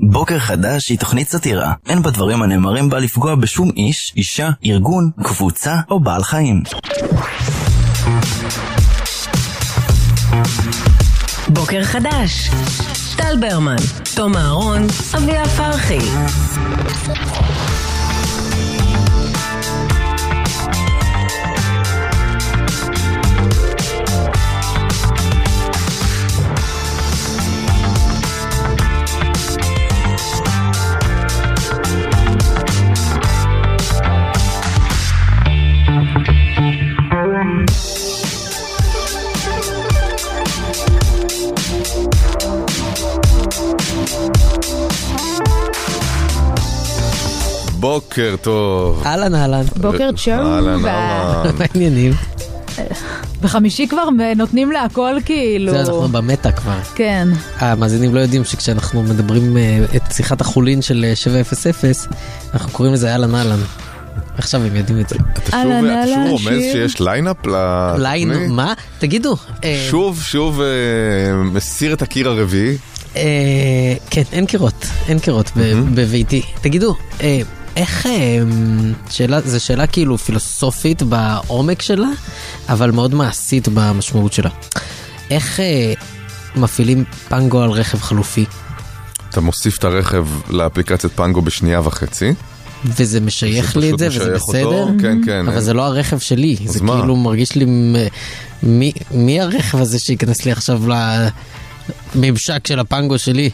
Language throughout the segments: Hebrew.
בוקר חדש היא תוכנית סאטירה. אין בדברים הנאמרים בה לפגוע בשום איש, אישה, ארגון, קבוצה או בעל חיים. בוקר חדש. טל ברמן, תום אהרון, אביה פרחי. בוקר טוב. אהלן אהלן, בוקר צ'ו. אהלן, אהלן. מה העניינים? בחמישי כבר נותנים להכל כאילו. זה אנחנו במטא כבר. כן. המאזינים לא יודעים שכשאנחנו מדברים אה, את שיחת החולין של אה, 700, אנחנו קוראים לזה אהלן אהלן. עכשיו הם יודעים את זה. אתה שוב, רומז. שיש lineup לתוכנית? line, מה? תגידו. אה, שוב, שוב אה, מסיר את הקיר הרביעי. אה, כן, אין קירות, אין קירות בביתי. תגידו, אה, איך, אה, שאלה, זו שאלה כאילו פילוסופית בעומק שלה, אבל מאוד מעשית במשמעות שלה. איך אה, מפעילים פנגו על רכב חלופי? אתה מוסיף את הרכב לאפליקציית פנגו בשנייה וחצי. וזה משייך לי את זה, וזה בסדר? אותו, כן, כן. אבל זה לא הרכב שלי, זה מה? כאילו מרגיש לי, מ- מי, מי הרכב הזה שייכנס לי עכשיו לממשק של הפנגו שלי?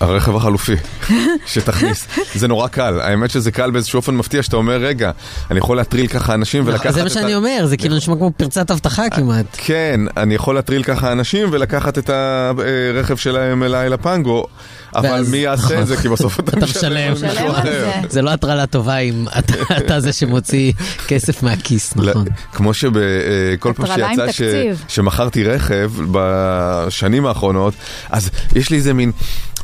הרכב החלופי, שתכניס. זה נורא קל, האמת שזה קל באיזשהו אופן מפתיע, שאתה אומר, רגע, אני יכול להטריל ככה אנשים ולקחת את זה מה שאני ה- אומר, זה כאילו נשמע כמו פרצת אבטחה כמעט. כן, אני יכול להטריל ככה אנשים ולקחת את הרכב שלהם אליי לפנגו, אבל מי יעשה נכון. את זה? כי בסוף אתה משלם מישהו אחר. זה. לא הטרלה טובה אם אתה- זה שמוציא כסף מהכיס, לא, נכון. כמו שבכל פעם הטרלה עם שיצא. שמכרתי רכב בשנים האחרונות, אז יש לי איזה מין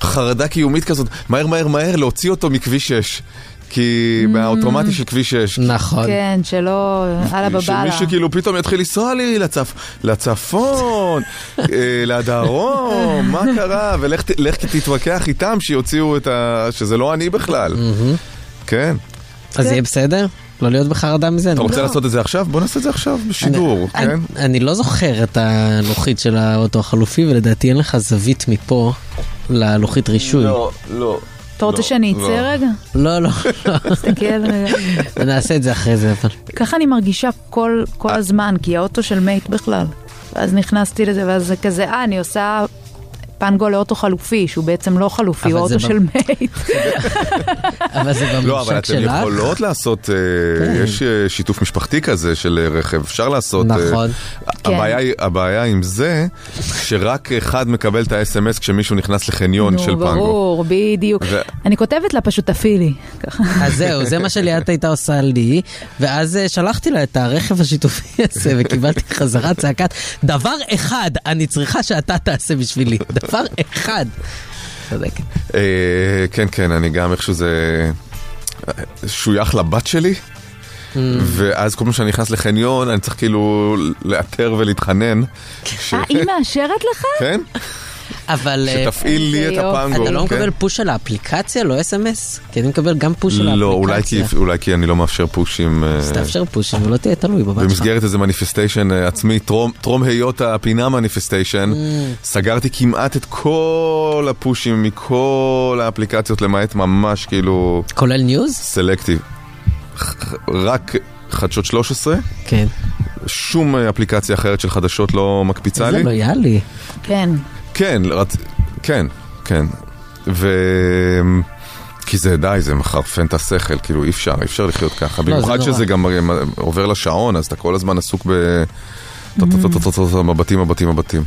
חרדה קיומית כזאת, מהר מהר מהר להוציא אותו מכביש 6. כי מהאוטומטי של כביש 6. נכון. כן, שלא, אללה בבאללה. שמישהו כאילו פתאום יתחיל לנסוע לי לצפ... לצפון, אה, לדרום, מה קרה? ולך תתווכח איתם שיוציאו את ה... שזה לא אני בכלל. כן. אז יהיה בסדר? לא להיות בחרדה מזה? אתה אני- רוצה לעשות את זה עכשיו? בוא נעשה את זה עכשיו בשידור, אני- כן? אני לא זוכר את הלוחית של האוטו החלופי, ולדעתי אין לך זווית מפה ללוחית רישוי. לא. אתה רוצה לא, שאני לא. אצא רגע? לא, לא, לא. תסתכל רגע. נעשה את זה אחרי זה. ככה אני מרגישה כל כל הזמן, כי האוטו של מייט בכלל. ואז נכנסתי לזה, ואז זה כזה, אה, אני עושה פנגו לאוטו חלופי, שהוא בעצם לא חלופי, הוא אוטו של מייט. אבל זה לא, אבל בממשק אתן שלך. יכולות לעשות, אה, כן. יש אה, שיתוף משפחתי כזה של אה, רכב, אפשר לעשות. נכון. כן. הבעיה עם זה, שרק אחד מקבל את ה-SMS כשמישהו נכנס לחניון של נו, פנגו. ברור, בדיוק. אני כותבת לה פשוט תפעילי. אז זהו, זה מה שליאת הייתה עושה לי, ואז שלחתי לה את הרכב השיתופי הזה, וקיבלתי חזרה צעקת, דבר אחד אני צריכה שאתה תעשה בשבילי, דבר אחד. צודקת. אה, כן, כן, אני גם איכשהו זה אה, שוייך לבת שלי. Mm. ואז כל פעם שאני נכנס לחניון, אני צריך כאילו לאתר ולהתחנן. ש- אה, היא מאשרת לך? כן? אבל אה, שתפעיל לי את איזה. הפנגו. אתה לא כן? מקבל פוש על האפליקציה, לא אס.אם.אס? כי אני מקבל גם פוש על לא, אולי כי- האפליקציה. אולי כי אני לא מאפשר פושים. אה, אז תאפשר פושים ולא תהיה תלוי בבת שלך. במסגרת איזה מניפסטיישן אה, עצמי, טרום, היות הפינה manifestation, סגרתי כמעט את כל הפושים מכל האפליקציות למעט ממש כאילו כולל news? selective. רק חדשות 13, כן. שום אפליקציה אחרת של חדשות לא מקפיצה זה לי. לויאלי. כן. כן, רצ... כן, כן. ו... כי זה די, זה מחרפן את השכל, כאילו אי אפשר, אי אפשר לחיות ככה. לא, במיוחד. שזה גם אה, עובר לשעון, אז אתה כל הזמן עסוק ב... מבטים, מבטים, מבטים.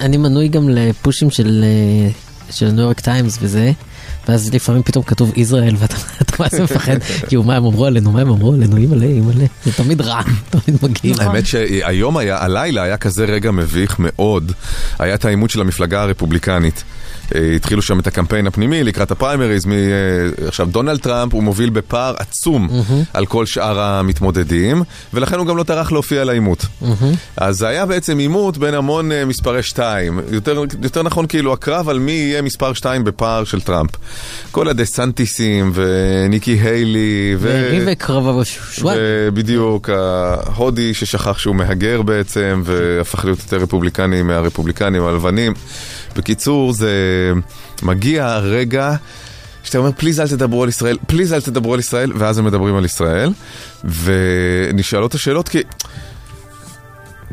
אני, מנוי גם לפושים של ניו יורק טיימס וזה, ואז לפעמים פתאום כתוב ישראל ואתה אתה מה זה מפחד, כאילו מה הם אמרו עלינו, מה הם אמרו עלינו, אימא'לה, אימא'לה, זה תמיד רע, תמיד. נכון. האמת שהיום היה, הלילה היה כזה רגע מביך מאוד, היה את העימות של המפלגה הרפובליקנית. אה, התחילו שם את הקמפיין הפנימי לקראת הפריימריז, מ... אה, עכשיו דונלד טראמפ הוא מוביל בפער עצום על כל שאר המתמודדים, ולכן הוא גם לא טרח להופיע לעימות. אז זה היה בעצם עימות בין המון אה, מספרי שתיים, יותר, יותר נכון כאילו הקרב על מי יהיה מספר שתיים בפער של טראמפ. כל הדה סנטיסים וניקי היילי ו... וריבי קרבה בשושואן. בדיוק, ההודי ששכח שהוא מהגר בעצם, והפך להיות יותר רפובליקני מהרפובליקנים הלבנים. בקיצור, זה מגיע הרגע שאתה אומר, please אל תדברו על ישראל, please אל תדברו על ישראל, ואז הם מדברים על ישראל. ונשאלות השאלות כי...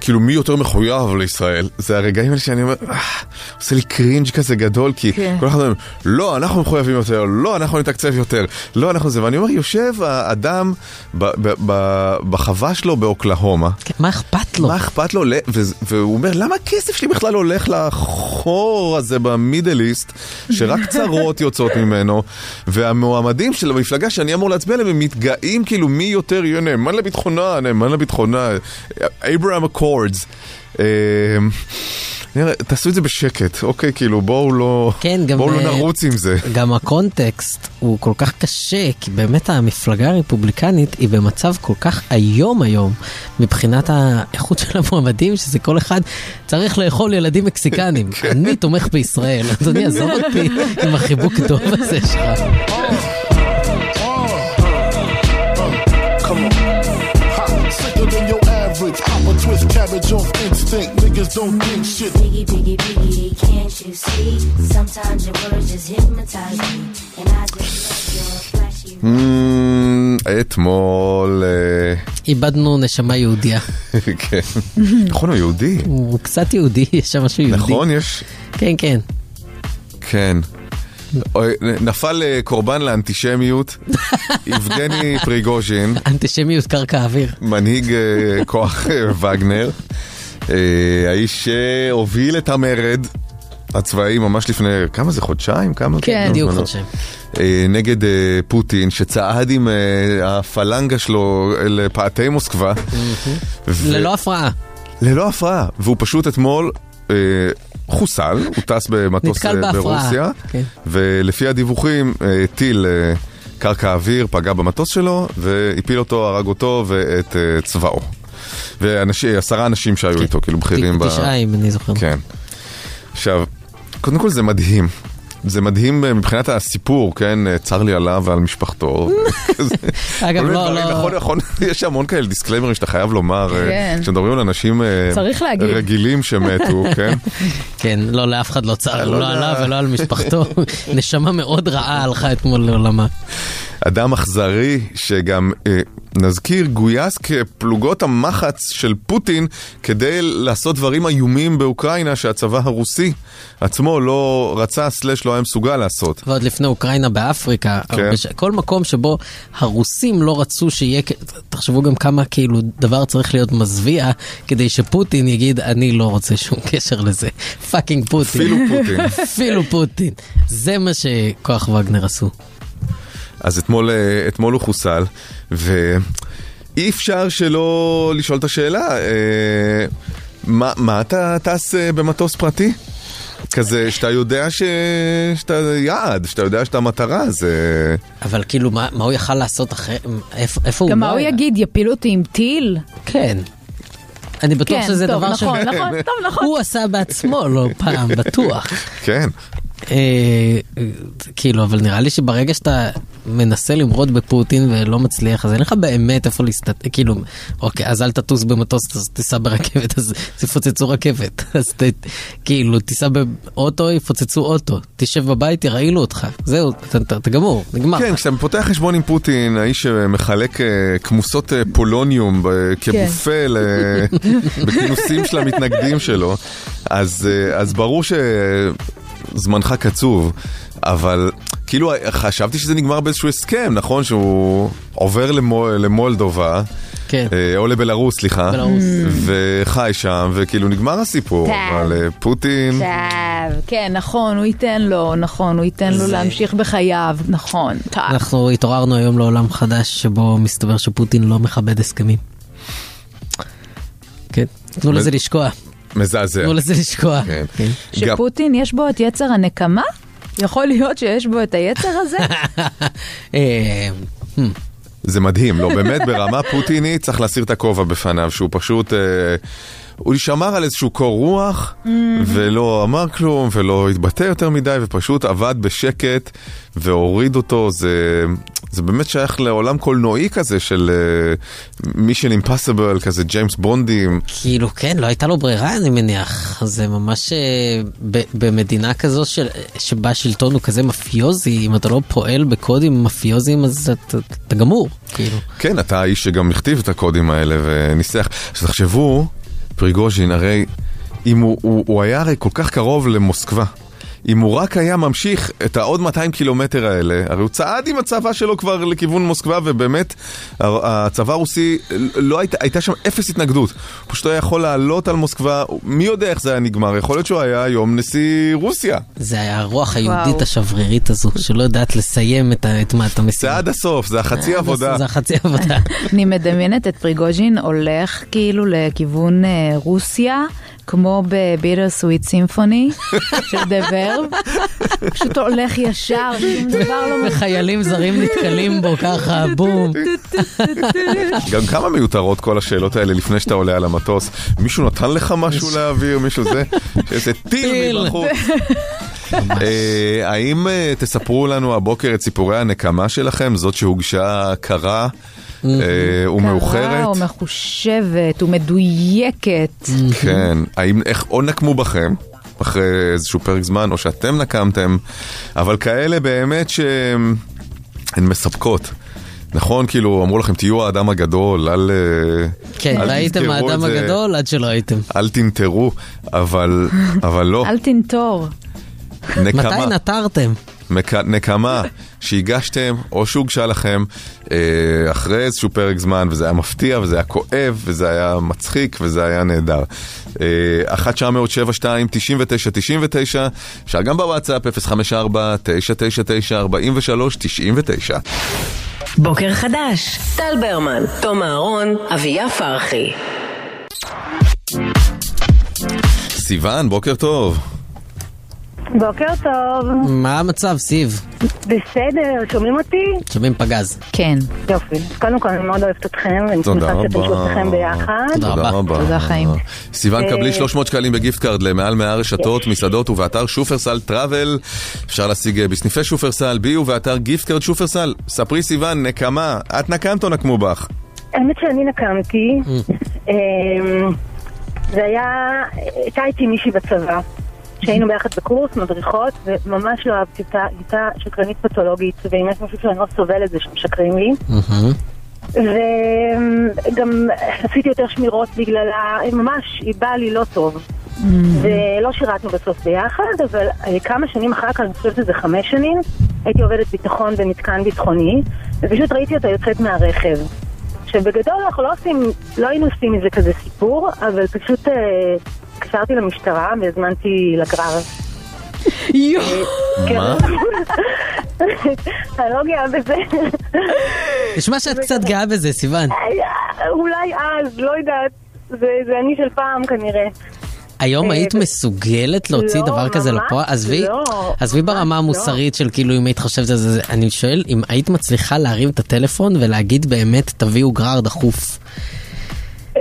כאילו מי יותר מחויב לישראל, זה הרגעים האלה שאני אומר, "אה, עושה לי cringe כזה גדול, כי כן. כל אחד אומר, לא, אנחנו מחויבים יותר, לא, אנחנו נתקצב יותר, לא, אנחנו זה, ואני אומר, יושב האדם ב- ב- ב- בחווה שלו באוקלהומה, כן, מה אכפת לו? מה אכפת לו, והוא אומר, למה הכסף שלי בכלל הולך לחור הזה ב Middle East, שרק צרות יוצאות ממנו, והמועמדים של המפלגה שאני אמור להצביע עליהם, הם מתגאים כאילו מי יותר יהיה נאמן לביטחונה, נאמן לביטחונה, Abraham Accords. נראה, תעשו את זה בשקט, אוקיי, כאילו בואו לא, כן, גם... בואו לא אה, נרוץ עם זה. גם הקונטקסט הוא כל כך קשה, כי באמת המפלגה הרפובליקנית היא במצב כל כך איום היום, מבחינת האיכות של המועמדים, שזה כל אחד צריך לאכול ילדים מקסיקנים. אני תומך בישראל, אדוני, עזוב אותי עם החיבוק טוב הזה שלך. Average. Pop a twist cabbage off instinct. Niggas don't think shit. Biggie, biggie, biggie, can't you see? Sometimes your words just hypnotize me, and I just love your flashy. אמ, אתמול, אה, איבדנו נשמה יהודייה. כן, נכון, הוא יהודי, הוא קצת יהודי, יש שם משהו יהודי. נכון, יש, כן, כן. כן. נפל אה, קורבן לאנטישמיות, יבגני פריגוז'ין, אנטישמיות קרקע אוויר. מנהיג אה, כוח אה, וגנר, האיש שהוביל את המרד הצבאי ממש לפני, כמה זה, חודשיים? כמה? כן. בדיוק לא, לא. חודשיים. נגד פוטין, שצעד עם הפלנגה שלו אל פאתי מוסקבה. ללא הפרעה. ללא הפרעה, והוא פשוט אתמול חוסל, הוא טס במטוס אה, ברוסיה, כן. ולפי הדיווחים אה, טיל אה, קרקע אוויר פגע במטוס שלו, והפיל אותו, הרג אותו ואת אה, צבאו. ועשרה אנשים שהיו איתו, כאילו בכירים. תשעה, אם אני זוכר. כן. עכשיו, קודם כל זה מדהים. זה מדהים אה, מבחינת הסיפור, כן? אה, צר לי עליו ועל משפחתו. אגב, לא, לא. נכון, נכון, יש המון כאלה דיסקליימרים שאתה חייב לומר, אה, כן. כשמדברים על אנשים. רגילים שמתו, כן? כן, לא, לאף אחד לא צר, לא לא. עליו ולא על משפחתו. נשמה מאוד רעה הלכה אתמול לעולמה. אדם אכזרי שגם, נזכיר, גויס כפלוגות המחץ של פוטין כדי לעשות דברים איומים באוקראינה שהצבא הרוסי עצמו לא רצה, slash לא היה מסוגל לעשות. ועוד לפני אוקראינה באפריקה, כן. הרבה ש- כל מקום שבו הרוסים לא רצו שיהיה, תחשבו גם כמה כאילו דבר צריך להיות מזוויע כדי שפוטין יגיד אני לא רוצה שום קשר לזה. fucking פוטין. אפילו פוטין. אפילו פוטין. זה מה שכוח וגנר עשו. אז אתמול, אה, אתמול הוא חוסל, ואי אפשר שלא לשאול את השאלה, אה, מה, מה אתה טס אה, במטוס פרטי? כזה שאתה יודע ש... שאתה יעד, שאתה יודע שאתה מטרה, זה... אבל כאילו מה, מה הוא יכל לעשות אחרי, איפה, איפה הוא גם מה הוא היה? יגיד, יפילו אותי עם טיל? כן. אני בטוח כן, שזה טוב, דבר נכון, נכון, טוב, נכון. הוא עשה בעצמו לא פעם, בטוח. כן. אה, כאילו, אבל נראה לי שברגע שאתה מנסה למרוד בפוטין ולא מצליח, אז אין לך באמת איפה להסתכל, כאילו, אוקיי, אז אל תטוס במטוס, אז תיסע ברכבת, אז יפוצצו רכבת. אז ת, כאילו, תיסע באוטו, יפוצצו אוטו. תשב בבית, ירעילו אותך. זהו, אתה- אתה אתה גמור, נגמר. כן, כשאתה פותח חשבון עם פוטין, האיש שמחלק אה, כמוסות אה, פולוניום ב- כבופה ל- בכינוסים של המתנגדים שלו, אז, אה, אז ברור שזמנך קצוב, אבל כאילו חשבתי שזה נגמר באיזשהו הסכם, נכון? שהוא עובר למו, למולדובה. כן. אה, או לבלארוס, סליחה, בלרוס. וחי שם, וכאילו נגמר הסיפור, טוב. אבל אה, פוטין, טוב, כן, נכון, הוא ייתן לו, נכון, הוא ייתן לו זה- להמשיך בחייו, נכון. טוב. אנחנו התעוררנו היום לעולם חדש שבו מסתבר שפוטין לא מכבד הסכמים. כן, תנו לזה לשקוע. מזעזע. תנו לזה לשקוע. כן. כן. שפוטין יש בו את יצר הנקמה? יכול להיות שיש בו את היצר הזה? אה, זה מדהים, לא, באמת ברמה פוטינית צריך להסיר את הכובע בפניו, שהוא פשוט... הוא שמר על איזשהו קור רוח, ולא אמר כלום, ולא התבטא יותר מדי, ופשוט עבד בשקט, והוריד אותו, זה, זה באמת שייך לעולם קולנועי כזה של מישן אימפסיבל, כזה ג'יימס בונדים. כאילו, כן, לא הייתה לו ברירה, אני מניח. זה ממש אה, ב- במדינה כזו של- שבה השלטון הוא כזה מאפיוזי, אם אתה לא פועל בקודים מאפיוזיים, אז אתה- אתה גמור, כאילו. כן, אתה האיש שגם הכתיב את הקודים האלה וניסח. אז תחשבו, פריגוז'ין, הרי אם הוא, הוא, הוא היה הרי כל כך קרוב למוסקבה. אם הוא רק היה ממשיך את העוד 200 קילומטר האלה, הרי הוא צעד עם הצבא שלו כבר לכיוון מוסקבה, ובאמת, הצבא הרוסי, לא הייתה, הייתה שם אפס התנגדות. הוא פשוט היה יכול לעלות על מוסקבה, מי יודע איך זה היה נגמר, יכול להיות שהוא היה היום נשיא רוסיה. זה היה הרוח היהודית וואו. השברירית הזו, שלא יודעת לסיים את את מה את המשימה. זה עד הסוף, זה החצי עבודה. זה החצי עבודה. אני מדמיינת את פריגוז'ין הולך כאילו לכיוון אה, רוסיה, כמו בביטר סוויט סימפוני של דה ורב, פשוט הולך ישר, שום דבר לא... וחיילים זרים נתקלים בו ככה, בום. גם כמה מיותרות כל השאלות האלה לפני שאתה עולה על המטוס. מישהו נתן לך משהו להעביר? מישהו זה? איזה טיל. מבחוץ. אה, האם אה, תספרו לנו הבוקר את סיפורי הנקמה שלכם? זאת שהוגשה קרה ומאוחרת? קרה או מחושבת ומדויקת. כן. האם, איך, או נקמו בכם, אחרי איזשהו פרק זמן, או שאתם נקמתם, אבל כאלה באמת שהן הן מספקות. נכון, כאילו, אמרו לכם, תהיו האדם הגדול, אל... אה, כן, אל ראיתם האדם זה, הגדול עד שלא הייתם. אל תנטרו, אבל, אבל לא, אל תנטור. נקמה. מתי נטרתם? מק- נקמה שהגשתם או שהוגשה לכם אה, אחרי איזשהו פרק זמן וזה היה מפתיע וזה היה כואב וזה היה מצחיק וזה היה נהדר. אה, 1 907 2 99 99 אפשר גם בוואטסאפ 054 999 43 99 בוקר חדש, טל ברמן, תום אהרון, אביה פרחי. סיוון, בוקר טוב. בוקר טוב, מה המצב, סיב? בסדר, שומעים אותי? שומעים פגז. כן. יופי. קודם כל אני מאוד אוהבת אתכם, ואני תודה שמחה שאתם רבה. שלושתכם ביחד. תודה רבה. תודה, חיים. סיוון, אה, קבלי 300 שקלים ב gift card למעל 100 רשתות, מסעדות ובאתר שופרסל Travel. אפשר להשיג אה, בסניפי שופרסל, BE ובאתר gift card שופרסל. ספרי סיוון, נקמה, את נקמת או נקמו בך? האמת שאני נקמתי, אמ, זה היה, הייתה איתי מישהי בצבא, שהיינו ביחד בקורס, מדריכות, וממש לא אהבתי אותה, הייתה שקרנית פתולוגית, ואם יש משהו שאני לא סובלת זה שמשקרים לי. וגם עשיתי יותר שמירות בגללה, ממש, היא באה לי לא טוב. ולא שירתנו בסוף ביחד, אבל אה, כמה שנים אחר כך, אני חושבת שזה חמש שנים, הייתי עובדת ביטחון במתקן ביטחוני, ופשוט ראיתי אותה יוצאת מהרכב. שבגדול אנחנו לא עושים, לא היינו עושים מזה כזה סיפור, אבל פשוט אה, קשרתי למשטרה והזמנתי לגרר. יואו. כן. מה? אני לא גאה בזה. נשמע שאת קצת גאה בזה, סיוון. אולי אז, לא יודעת. זה זה אני של פעם כנראה. היום אה, היית מסוגלת להוציא לא, דבר כזה לפועל? עזבי, לא, עזבי ברמה ממש המוסרית של כאילו אם היית חושבת על זה, אני שואל אם היית מצליחה להרים את הטלפון ולהגיד באמת תביאו גרר דחוף.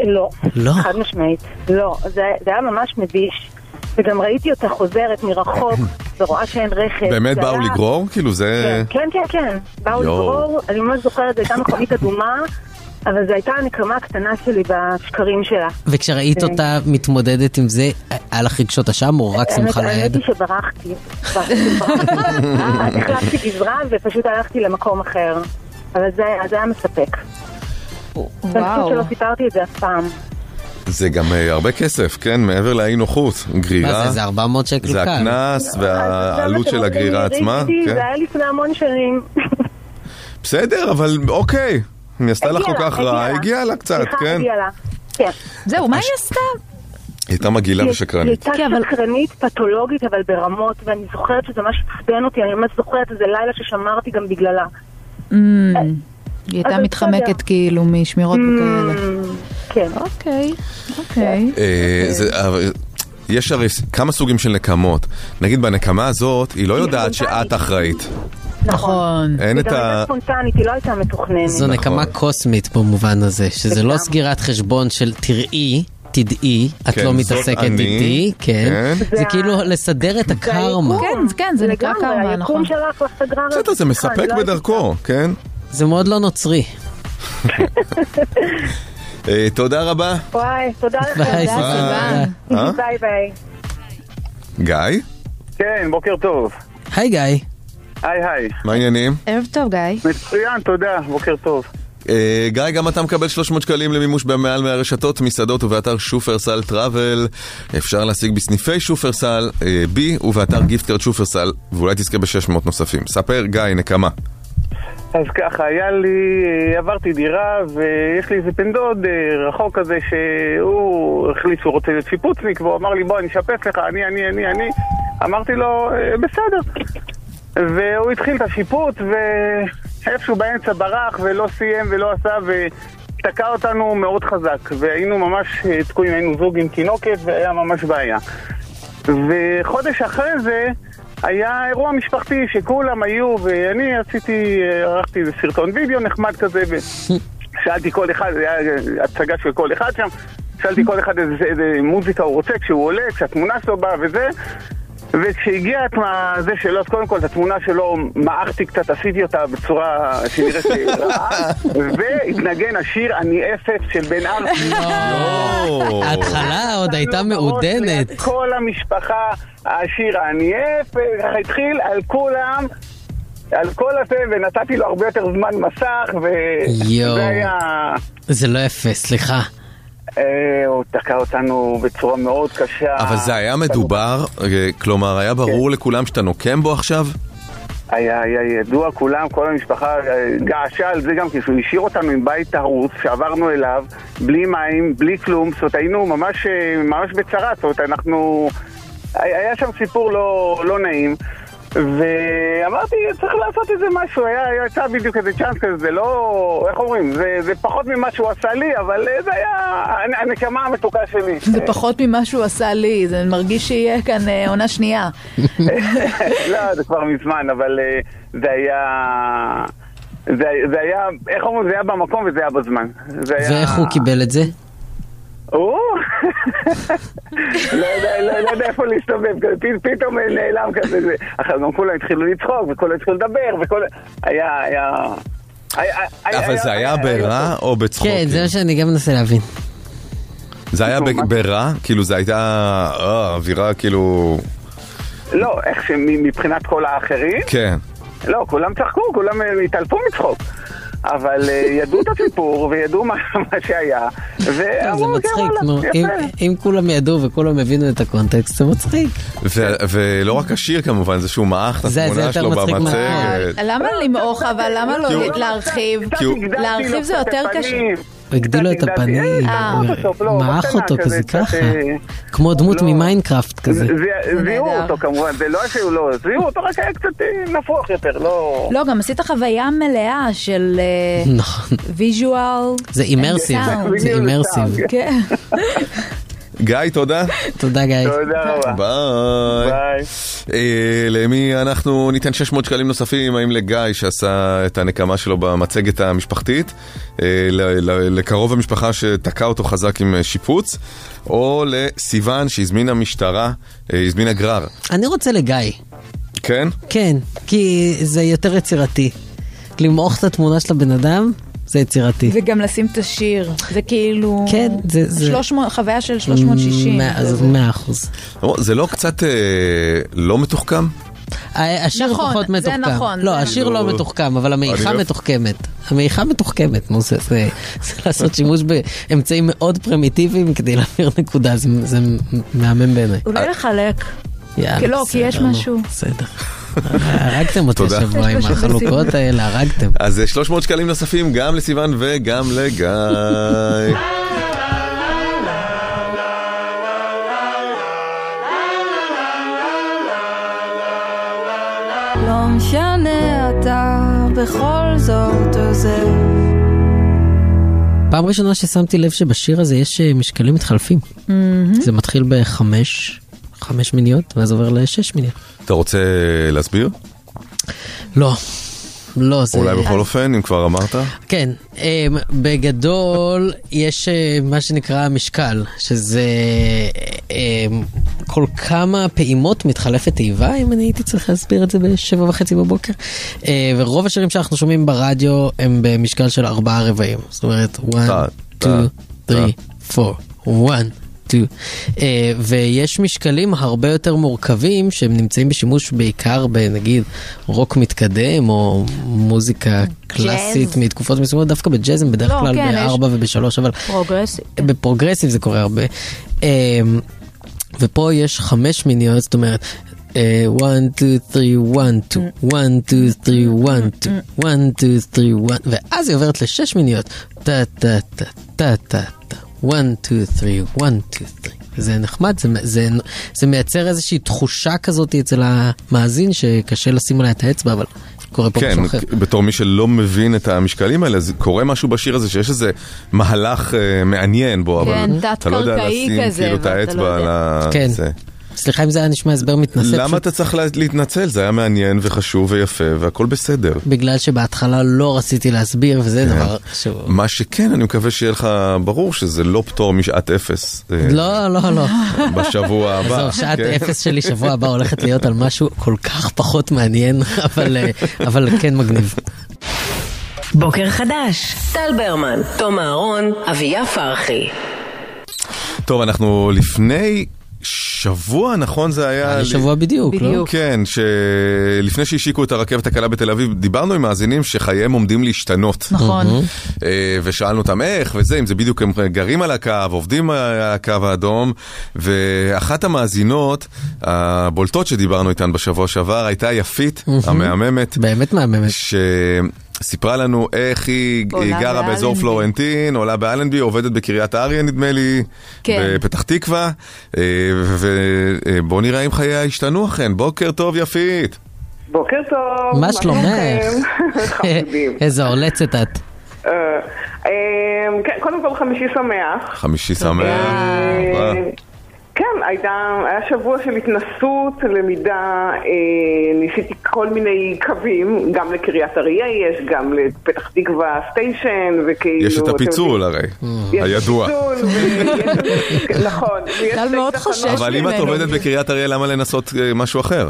לא. לא. חד משמעית. לא. זה זה היה ממש מביש. וגם ראיתי אותה חוזרת מרחוק, ורואה שאין רכב. באמת באו היה- לגרור? כאילו זה... כן, כן, כן, כן. באו יואו. לגרור, אני ממש זוכרת, זו הייתה מכונית אדומה, אבל זו הייתה הנקמה הקטנה שלי בשקרים שלה. וכשראית כן. אותה מתמודדת עם זה, היה לך רגשות אשם או רק שמחה האמת ליד? היא שברחתי. החלפתי גזרה ופשוט הלכתי למקום אחר. אבל זה זה היה מספק. וואו. שלא סיפרתי את זה אף פעם. זה גם אה, הרבה כסף, כן? מעבר לאי נוחות. מה גרירה. זה, זה 400 שקל זה קל. הקנס והעלות אז של זה מה הגרירה עצמה. ראיתי, כן. זה היה לפני המון שנים. בסדר, אבל אוקיי. היא עשתה לך כל כך רע, הגיע הגיע לה קצת, כן? כן. זהו, מה היא עשתה? היא הייתה מגעילה היא ושקרנית. הייתה כן, אבל- שקרנית פתולוגית, אבל ברמות, ואני זוכרת שזה ממש עצבן אותי, אני ממש זוכרת איזה לילה ששמרתי גם בגללה. היא הייתה מתחמקת. כאילו משמירות וכאלה. Mm, כן. אוקיי, אוקיי. אה, זה- אבל יש הרי כמה סוגים של נקמות. נגיד בנקמה הזאת, היא לא יודעת. שאת אחראית. נכון. אין היא את גם ה... הייתה ספונטנית, היא לא הייתה מתוכננת. זו נכון. נקמה קוסמית במובן הזה, שזה לא. סגירת חשבון של תראי, תדעי, את כן, לא מתעסקת איתי, כן. כן. זה כאילו לסדר את הקרמה. כן, כן, זה נקרא קרמה, נכון. בסדר, זה מספק בדרכו, כן? זה מאוד לא נוצרי. אה, תודה רבה. וואי, תודה לכם. ביי, סיוון. אה? ביי ביי. גיא, כן, בוקר טוב. היי גיא. היי היי. מה העניינים? ערב טוב, גיא. מצוין, תודה, בוקר טוב. אה, גיא, גם אתה מקבל 300 שקלים למימוש במעל מהרשתות, מסעדות ובאתר שופרסל Travel. אפשר להשיג בסניפי שופרסל, BE ובאתר gift card שופרסל, ואולי תזכה ב-600 נוספים. ספר, גיא, נקמה. אז ככה, היה לי, אה, עברתי דירה ויש לי איזה בן דוד אה, רחוק כזה שהוא החליט שהוא רוצה להיות שיפוצניק והוא אמר לי בוא אני אשפץ לך, אני, אני, אני, אני. אמרתי לו "אה, בסדר. והוא התחיל את השיפוץ ואיפשהו באמצע ברח ולא סיים ולא עשה ותקע אותנו מאוד חזק והיינו ממש תקועים, היינו זוג עם תינוקת והיה ממש בעיה. וחודש אחרי זה היה אירוע משפחתי שכולם היו, ואני עשיתי, ערכתי איזה סרטון וידאו נחמד כזה, ושאלתי כל אחד, זה היה הצגה של כל אחד שם, שאלתי כל אחד איזה, איזה מוזיקה הוא רוצה כשהוא עולה, כשהתמונה שלו באה וזה, וכשהגיע את מה- זה שלו, אז קודם כל את התמונה שלו מעכתי קצת, עשיתי אותה בצורה שנראית לי רעה, והתנגן השיר "אני אפס" של בן ארצי. או, ההתחלה עוד הייתה מעודנת. כל המשפחה, השיר אני אפס, ככה התחיל על כולם. על כל הזה, ונתתי לו הרבה יותר זמן מסך, יואו. וזה היה... זה לא יפה, סליחה. אה, הוא תקע אותנו בצורה מאוד קשה. אבל זה היה מדובר, אה, כלומר, היה ברור לכולם שאתה נוקם בו עכשיו? היה, היה ידוע, כולם, כל המשפחה אה, געשה על זה גם כי הוא השאיר אותנו עם בית הרוס שעברנו אליו, בלי מים, בלי כלום, זאת אומרת היינו ממש, ממש בצרה, זאת אומרת אנחנו... היה שם סיפור לא, לא נעים. ואמרתי, צריך לעשות איזה משהו, היה, היה יצא בדיוק איזה צ'אנס כזה, זה לא, איך אומרים, זה, זה פחות ממה שהוא עשה לי, אבל אה, זה היה הנ- הנקמה המתוקה שלי. זה פחות ממה שהוא עשה לי, זה מרגיש שיהיה כאן אה, עונה שנייה. לא, זה כבר מזמן, אבל אה, זה היה... זה, זה היה, איך אומרים, זה היה במקום וזה היה בזמן. זה היה... ואיך הוא קיבל את זה? לא יודע, לא, לא יודע איפה להסתובב, פ- פתאום נעלם כזה, זה. אחרי גם כולם התחילו לצחוק, וכולם התחילו לדבר, וכל... היה, היה... אבל זה היה ברע או בצחוקים? כן, זה מה שאני גם מנסה להבין. זה היה ב- ברע? כאילו זה הייתה אה, אווירה כאילו... לא, איך שמבחינת כל האחרים, כן. לא, כולם צחקו, כולם אה, התעלפו מצחוק. אבל אה, ידעו את הסיפור וידעו מה מה שהיה, זה כן, מצחיק, נו, אם- כולם ידעו וכולם הבינו את הקונטקסט, זה מצחיק. ולא רק השיר כמובן, זה שהוא מעך את התמונה שלו במצגת. למה למעוך, אבל למה לא להרחיב? להרחיב זה יותר קשה. הגדילו את הפנים, אה, לא, מעך אותו כזה ככה. אה, כמו דמות לא. מ Minecraft כזה. זה- זיהו. אותו כמובן, זה לא שהוא לא, זיהו אותו רק היה קצת אה, נפוח יותר, לא... לא, גם עשית חוויה מלאה של אה, נכון. visual. זה immersive. זה immersive. גיא, תודה. תודה גיא. תודה רבה. ביי. ביי. אה, למי אנחנו ניתן 600 שקלים נוספים? האם לגיא שעשה את הנקמה שלו במצגת המשפחתית, אה, לקרוב המשפחה שתקע אותו חזק עם אה, שיפוץ, או לסיוון שהזמינה משטרה, הזמינה גרר. אני רוצה לגיא. כן? כן, כי זה יותר יצירתי. למעוך את התמונה של הבן אדם, זה יצירתי. וגם לשים את השיר. זה כאילו... כן, זה- זה- 300 חוויה של 360. מאה- זה- אז מאה אחוז. זה לא קצת אה, לא מתוחכם? ה- השיר נכון, פחות מתוחכם. נכון, לא, זה השיר נכון. לא מתוחכם, אבל המעיכה אני- מתוחכמת. המעיכה מתוחכמת, נו, זה- זה זה לעשות שימוש באמצעים מאוד פרימיטיביים כדי להעביר נקודה, זה זה מהמם בעיניי. אולי לחלק. יאללה, כי לא, כי יש בסדר, משהו. בסדר. הרגתם אותי. השבוע עם החלוקות האלה, הרגתם. אז אה, 300 שקלים נוספים גם לסיוון וגם לגיא. לא משנה, אתה בכל זאת עוזב. פעם ראשונה ששמתי לב שבשיר הזה יש אה, משקלים מתחלפים. זה מתחיל בחמש, חמש מיניות, ואז עובר לשש מיניות. אתה רוצה להסביר? לא, לא, זה... אולי בכל אופן, אם כבר אמרת? כן, אמ, בגדול יש אה, מה שנקרא משקל, שזה אמ, כל כמה פעימות מתחלפת תיבה, אם אני הייתי צריך להסביר את זה בשבע וחצי בבוקר. אה, ורוב השירים שאנחנו שומעים ברדיו הם במשקל של ארבעה רבעים. זאת אומרת, 1, 2, 3, 4, 1. Two. אה, ויש משקלים הרבה יותר מורכבים שהם נמצאים בשימוש בעיקר בנגיד רוק מתקדם או מוזיקה קלאסית מתקופות מסוימות, דווקא בג'אז הם בדרך לא, כלל כן, בארבע ובשלוש, אבל progressive. ב progressive זה קורה הרבה. אמ, ופה יש חמש שמיניות, זאת אומרת, אה, one, two, three, one, two, one, two, three, one, two, one, two, three, one, ואז היא עוברת לשש מיניות. טה, טה, טה, טה, טה, טה, one, two, three, one, two, three. זה נחמד, זה, זה, זה מייצר איזושהי תחושה כזאת אצל המאזין שקשה לשים עליה את האצבע, אבל קורה פה כן, משהו אחר. בתור מי שלא מבין את המשקלים האלה, קורה משהו בשיר הזה שיש איזה מהלך אה, מעניין בו, אבל כן, אתה לא יודע לשים כזה, כאילו את לא האצבע על יודע. ה... כן. זה. סליחה אם זה היה נשמע הסבר מתנשא. למה פשוט אתה צריך לה- להתנצל? זה היה מעניין וחשוב ויפה והכל בסדר. בגלל שבהתחלה לא רציתי להסביר, וזה כן. דבר שהוא... מה שכן, אני מקווה שיהיה לך ברור שזה לא פטור משעת אפס. אה, לא, לא, לא. בשבוע הבא. עזוב, שעת כן? אפס שלי שבוע הבא הולכת להיות על משהו כל כך פחות מעניין, אבל, אה, אבל כן מגניב. בוקר חדש, טל ברמן, תום אהרון, אביה פרחי. טוב, אנחנו לפני שבוע, נכון זה היה? היה לי שבוע בדיוק, לא? בדיוק. כן, שלפני שהשיקו את הרכבת הקלה בתל אביב, דיברנו עם מאזינים שחייהם עומדים להשתנות. נכון. אה, ושאלנו אותם איך וזה, אם זה בדיוק הם גרים על הקו, עובדים על הקו האדום, ואחת המאזינות הבולטות שדיברנו איתן בשבוע שעבר הייתה יפית, המהממת, באמת מהממת. שסיפרה לנו איך היא, היא גרה באזור באלנבי. פלורנטין, עולה באלנבי, עובדת בקריית אריה נדמה לי, כן. בפתח תקווה, אה, ובואו נראה אם חייה השתנו אכן. בוקר טוב יפית. בוקר טוב. מה שלומך? איזה עולצת את. אה, אה, כן, קודם כל חמישי שמח. חמישי שמח. כן, הייתה, היה שבוע של התנסות, למידה, אה, ניסיתי כל מיני קווים, גם לקריית אריה יש, גם לפתח תקווה סטיישן, וכאילו... יש את הפיצול הרי, יש הידוע. נכון. טל מאוד. חושש אבל אם את ממנו. עובדת בקריית אריה, למה לנסות אה, משהו אחר?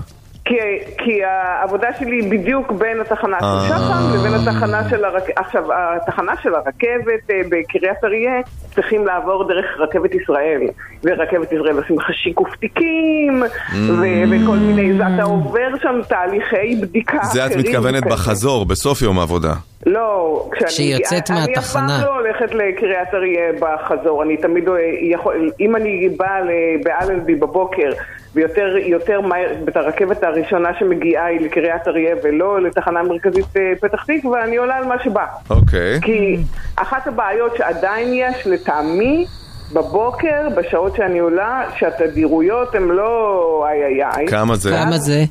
כי, כי העבודה שלי היא בדיוק בין התחנה אה. של שחם לבין התחנה של הרכבת. עכשיו, התחנה של הרכבת אה, בקריית אריה צריכים לעבור דרך רכבת ישראל. ורכבת ישראל עושים לך שיקוף תיקים, ו- וכל מיני, ואתה עובר שם תהליכי בדיקה זה את מתכוונת. בחזור, בסוף יום העבודה. לא, כשאני... כשהיא יוצאת אני מהתחנה. אני אף פעם לא הולכת לקריית אריה בחזור, אני תמיד, אה, יכול, אם אני באה באלנבי בבוקר, ויותר יותר מהר, את הרכבת הראשונה שמגיעה היא לקריית אריה ולא לתחנה המרכזית אה, פתח תקווה, אני עולה על מה שבא. אוקיי. כי אחת הבעיות שעדיין יש, לטעמי, בבוקר, בשעות שאני עולה, שהתדירויות הן לא איי איי איי. כמה זה? כמה זה?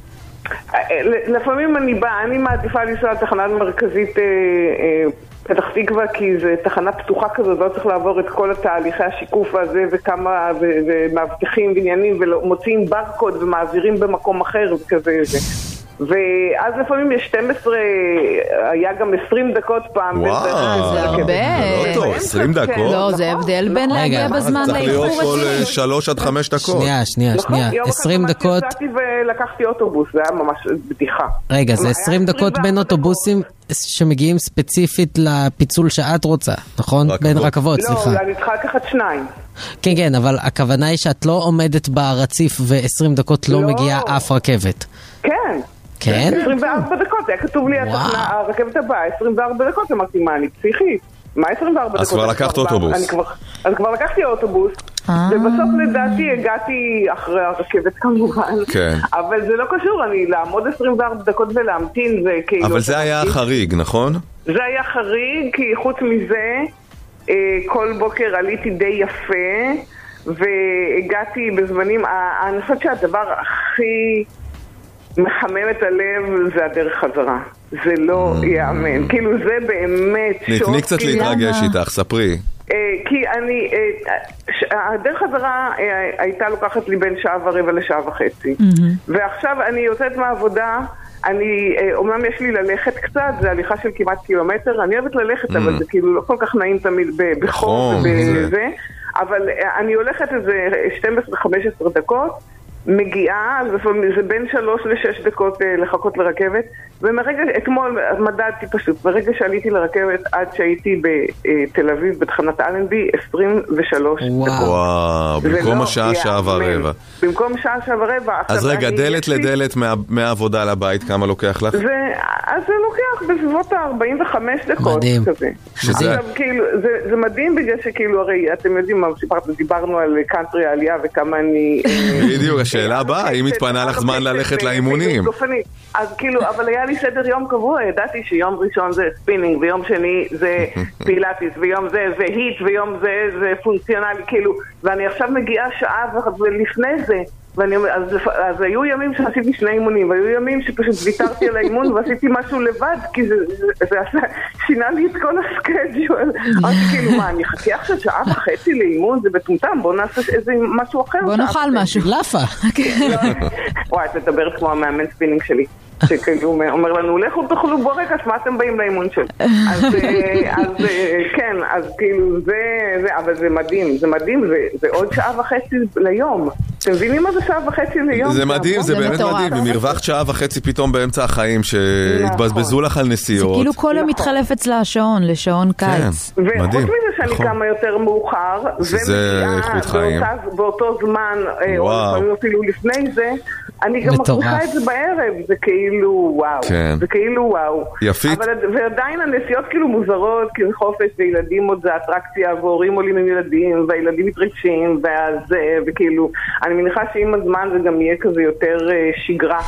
לפעמים אני באה, אני מעדיפה לנסוע לתחנה מרכזית אה, אה, פתח תקווה כי זו תחנה פתוחה כזאת, לא צריך לעבור את כל התהליכי השיקוף הזה וכמה, ומאבטחים ועניינים ומוציאים ברקוד ומעבירים במקום אחר וכזה זה. ואז לפעמים יש 12, היה גם 20 דקות פעם. וואו, דרך זה לרכבת. הרבה. לא טוב, באמצע, 20 כן, דקות? לא, זה נכון. הבדל בין רגע, להגיע בזמן צריך להיות לאיחור כל רציני. אה, שלוש עד חמש דקות. שנייה, שנייה, נכון, שנייה. יום אחד 20 ממש דקות, יצאתי ולקחתי אוטובוס, זה היה ממש בדיחה. רגע, זה היה 20 דקות 24 בין. אוטובוסים שמגיעים ספציפית לפיצול שאת רוצה, נכון? רכבות. בין רכבות, לא, סליחה. אני צריכה לקחת שניים. כן, כן, אבל הכוונה היא שאת לא עומדת ברציף ו-20 דקות לא לא. מגיעה אף רכבת. כן. כן? 24 דקות, היה כתוב לי. התחנה, הרכבת הבאה, 24 דקות, אמרתי, מה, אני פסיכית? מה 24 דקות? אז כבר לקחת אוטובוס. אני כבר- אז כבר לקחתי אוטובוס, אה. ובסוף לדעתי הגעתי אחרי הרכבת כמובן. כן. אבל זה לא קשור, אני לעמוד 24 דקות ולהמתין, זה כאילו... אבל זה היה החריג, נכון? זה היה חריג, כי חוץ מזה, אה, כל בוקר עליתי די יפה, והגעתי בזמנים, אני חושבת שהדבר הכי מחמם את הלב זה הדרך חזרה. זה לא ייאמן. כאילו זה באמת שוק. תני קצת כאילו- להתרגש איתך, ספרי. אה, כי אני, אה, הדרך חזרה אה, הייתה לוקחת לי בין שעה ורבע לשעה וחצי. ועכשיו אני יוצאת מהעבודה, אני, אומנם יש לי ללכת קצת, זה הליכה של כמעט קילומטר, אני אוהבת ללכת, אבל זה כאילו לא כל כך נעים תמיד בחום נכון, זה- ובזה, אבל אני הולכת איזה 12-15 דקות. מגיעה, זה בין שלוש לשש דקות אה, לחכות לרכבת ומרגע, אתמול מדדתי פשוט, ברגע שעליתי לרכבת עד שהייתי בתל אביב, בתחנת אלנבי, 23 דקות. וואו, במקום לא השעה, שעה. ורבע. במקום שעה, שעה ורבע. אז רגע, דלת לי- לדלת מה- מהעבודה לבית, כמה לוקח לך? זה, אז זה לוקח בסביבות ה-45 דקות מדהים. כזה. שזה- עכשיו, כאילו, זה, זה מדהים בגלל שכאילו, הרי אתם יודעים מה דיברנו על קאנטרי העלייה וכמה אני... אה, בדיוק, השאלה הבאה, האם התפנה לך זמן ללכת לאימונים? גופנית. אז כאילו, אבל היה לי סדר יום קבוע, ידעתי שיום ראשון זה ספינינג, ויום שני זה פילאטיס, ויום זה זה HIIT, ויום זה זה פונקציונלי, כאילו, ואני עכשיו מגיעה שעה ולפני זה. ואני אז, אז היו ימים שעשיתי שני אימונים, והיו ימים שפשוט ויתרתי על האימון ועשיתי משהו לבד, כי זה, זה, זה עשה, שינה לי את כל ה schedule. אמרתי כאילו, מה, אני אחכה עכשיו שעה וחצי לאימון? זה מטומטם, בוא נעשה איזה משהו אחר. בוא נאכל משהו. לאפה. וואי, את מדברת כמו המאמן ספינינג שלי. שכאילו אומר לנו, לכו תאכלו בורקס, מה אתם באים לאימון שלי? אז, אה, אז אה, כן, אז כאילו זה, זה, אבל זה מדהים, זה מדהים, זה, זה עוד שעה וחצי ליום. אתם מבינים מה זה שעה וחצי ליום? זה מדהים, זה באמת. מדהים, אם הרווחת שעה וחצי פתאום באמצע החיים שהתבזבזו לך על זה נסיעות. כאילו כל יום מתחלף אצלה השעון לשעון קיץ. כן, וחוץ מדהים. מזה שאני נכון. קמה יותר מאוחר, ומגיעה איכות חיים. באותה- באותו זמן, אה, או אפילו לפני זה, אני גם מטורף. מרוויחה את זה בערב, זה כאילו וואו. כן. זה כאילו וואו. יפית. אבל ועדיין הנסיעות כאילו מוזרות, כי זה חופש, וילדים עוד זה אטרקציה, והורים עולים עם ילדים, והילדים מתרגשים, וזה, וכאילו, אני מניחה שעם הזמן זה גם יהיה כזה יותר אה, שגרה.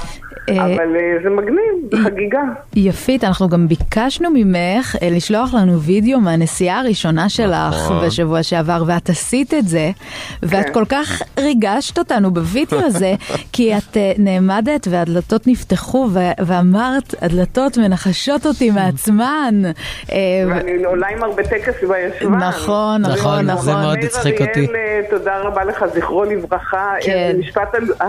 אבל אה, זה מגניב, זה חגיגה. יפית, אנחנו גם ביקשנו ממך אה, לשלוח לנו וידאו מהנסיעה הראשונה שלך נכון. בשבוע שעבר, ואת עשית את זה, ואת כן. כל כך ריגשת אותנו בווידאו הזה, כי את אה, נעמדת והדלתות נפתחו, ו- ואמרת, הדלתות מנחשות אותי מעצמן. אה, ואני עולה עם הרבה טקס בישבן. נכון, נכון, נכון, נכון. זה מאוד הצחיק אותי. אריאל, אה, תודה רבה לך, זכרו לברכה. כן. אה, משפט אל- אה,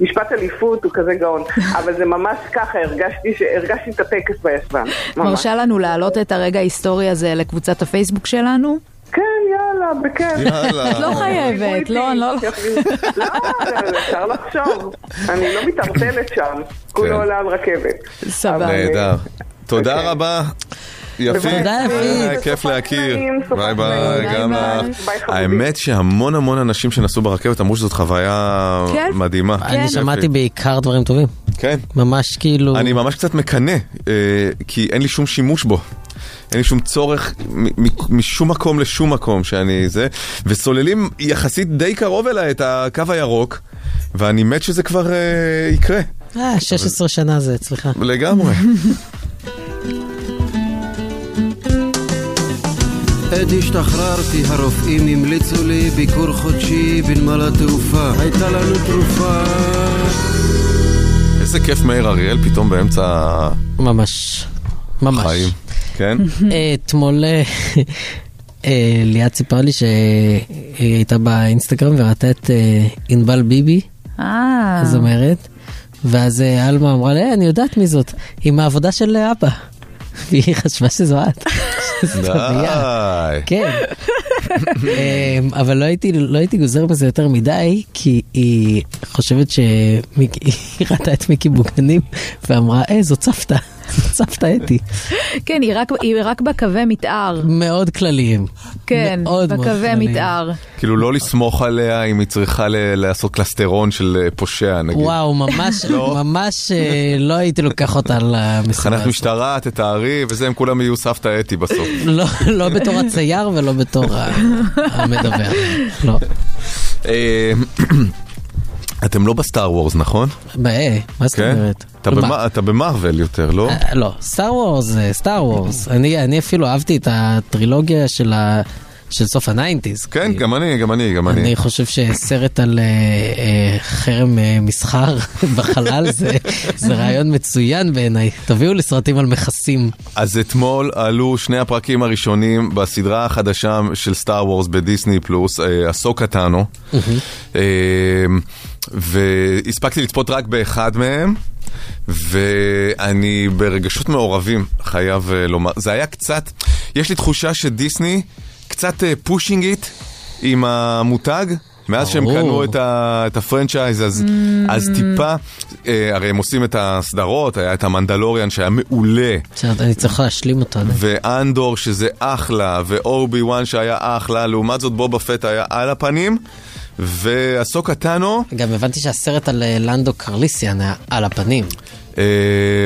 משפט אליפות הוא כזה גאון. אבל זה ממש ככה, הרגשתי ש- הרגשתי את הטקס בישבן. מרשה לנו להעלות את הרגע ההיסטורי הזה לקבוצת הפייסבוק שלנו? כן, יאללה, בכיף. יאללה. את לא חייבת, לא, אני לא... לא, אפשר לחשוב. אני לא מתערטלת שם. כולו עולה על רכבת. סבבה. נהדר. תודה רבה. יפית, כיף להכיר. ביי ביי, גם. לך. האמת שהמון המון אנשים שנסעו ברכבת אמרו שזאת חוויה כן. מדהימה. אני שמעתי בעיקר דברים טובים. כן. ממש כאילו... אני ממש קצת מקנא, אה, כי אין לי שום שימוש בו. אין לי שום צורך משום מקום לשום מקום שאני זה, וסוללים יחסית די קרוב אליי את הקו הירוק, ואני מת שזה כבר אה, יקרה. אה, 16 שנה זה אצלך. לגמרי. עת השתחררתי הרופאים המליצו לי ביקור חודשי בנמל התעופה הייתה לנו תרופה איזה כיף מאיר אריאל פתאום באמצע ממש. ממש. החיים. כן? אתמול אה, אה, ליאת סיפרה לי שהיא הייתה באינסטגרם וראתה את אה, ענבל ביבי, אה. הזמרת, ואז עלמה אמרה לה, "אה, אני יודעת מי זאת, היא מהעבודה של אבא. והיא חשבה שזו את. די. כן. אמ, אבל לא הייתי, לא הייתי גוזר בזה יותר מדי, כי היא חושבת שהיא ראתה את מיקי בוגנים ואמרה, אה, סבתא, זאת סבתא אתי. כן, היא רק- היא רק בקווי מתאר. מאוד כלליים. כן, מאוד בקווי. מתאר. כאילו לא לסמוך עליה אם היא צריכה ל- לעשות קלסטרון של אה, פושע נגיד. וואו, ממש, לא? ממש אה, לא הייתי לוקח אותה למשימה תחנת הזאת. משטרה, תתארי, וזה, הם כולם יהיו סבתא אתי בסוף. לא, לא בתור הצייר ולא בתור המדבר. לא. אתם לא ב Star Wars, נכון? מה זאת כן? אומרת? אתה במרוויל יותר, לא? אה, לא, Star Wars זה Star Wars. אני אני אפילו אהבתי את הטרילוגיה של ה... של סוף ה nineties. כן, גם אני, גם אני, גם אני. אני חושב שסרט על אה, אה, חרם מסחר בחלל זה, רעיון מצוין בעיניי. תביאו לי סרטים על מכסים. אז אתמול עלו שני הפרקים הראשונים בסדרה החדשה של Star Wars בדיסני פלוס, הסוקה טאנו. אה, והספקתי לצפות רק באחד מהם, ואני ברגשות מעורבים, חייב אה, לומר. זה היה קצת, יש לי תחושה שדיסני קצת pushing it עם המותג. מאז שהם. קנו את, ה, את ה franchise, אז, אז טיפה, אה, הרי הם עושים את הסדרות, היה את המנדלוריאן שהיה מעולה, בסדר, אני צריך להשלים. עדיין. ואנדור שזה אחלה, ואובי וואן שהיה אחלה, לעומת זאת בובה פט היה על הפנים, והסוקה טאנו, גם הבנתי שהסרט על אה, לנדו קרליסיאן היה על הפנים. אה,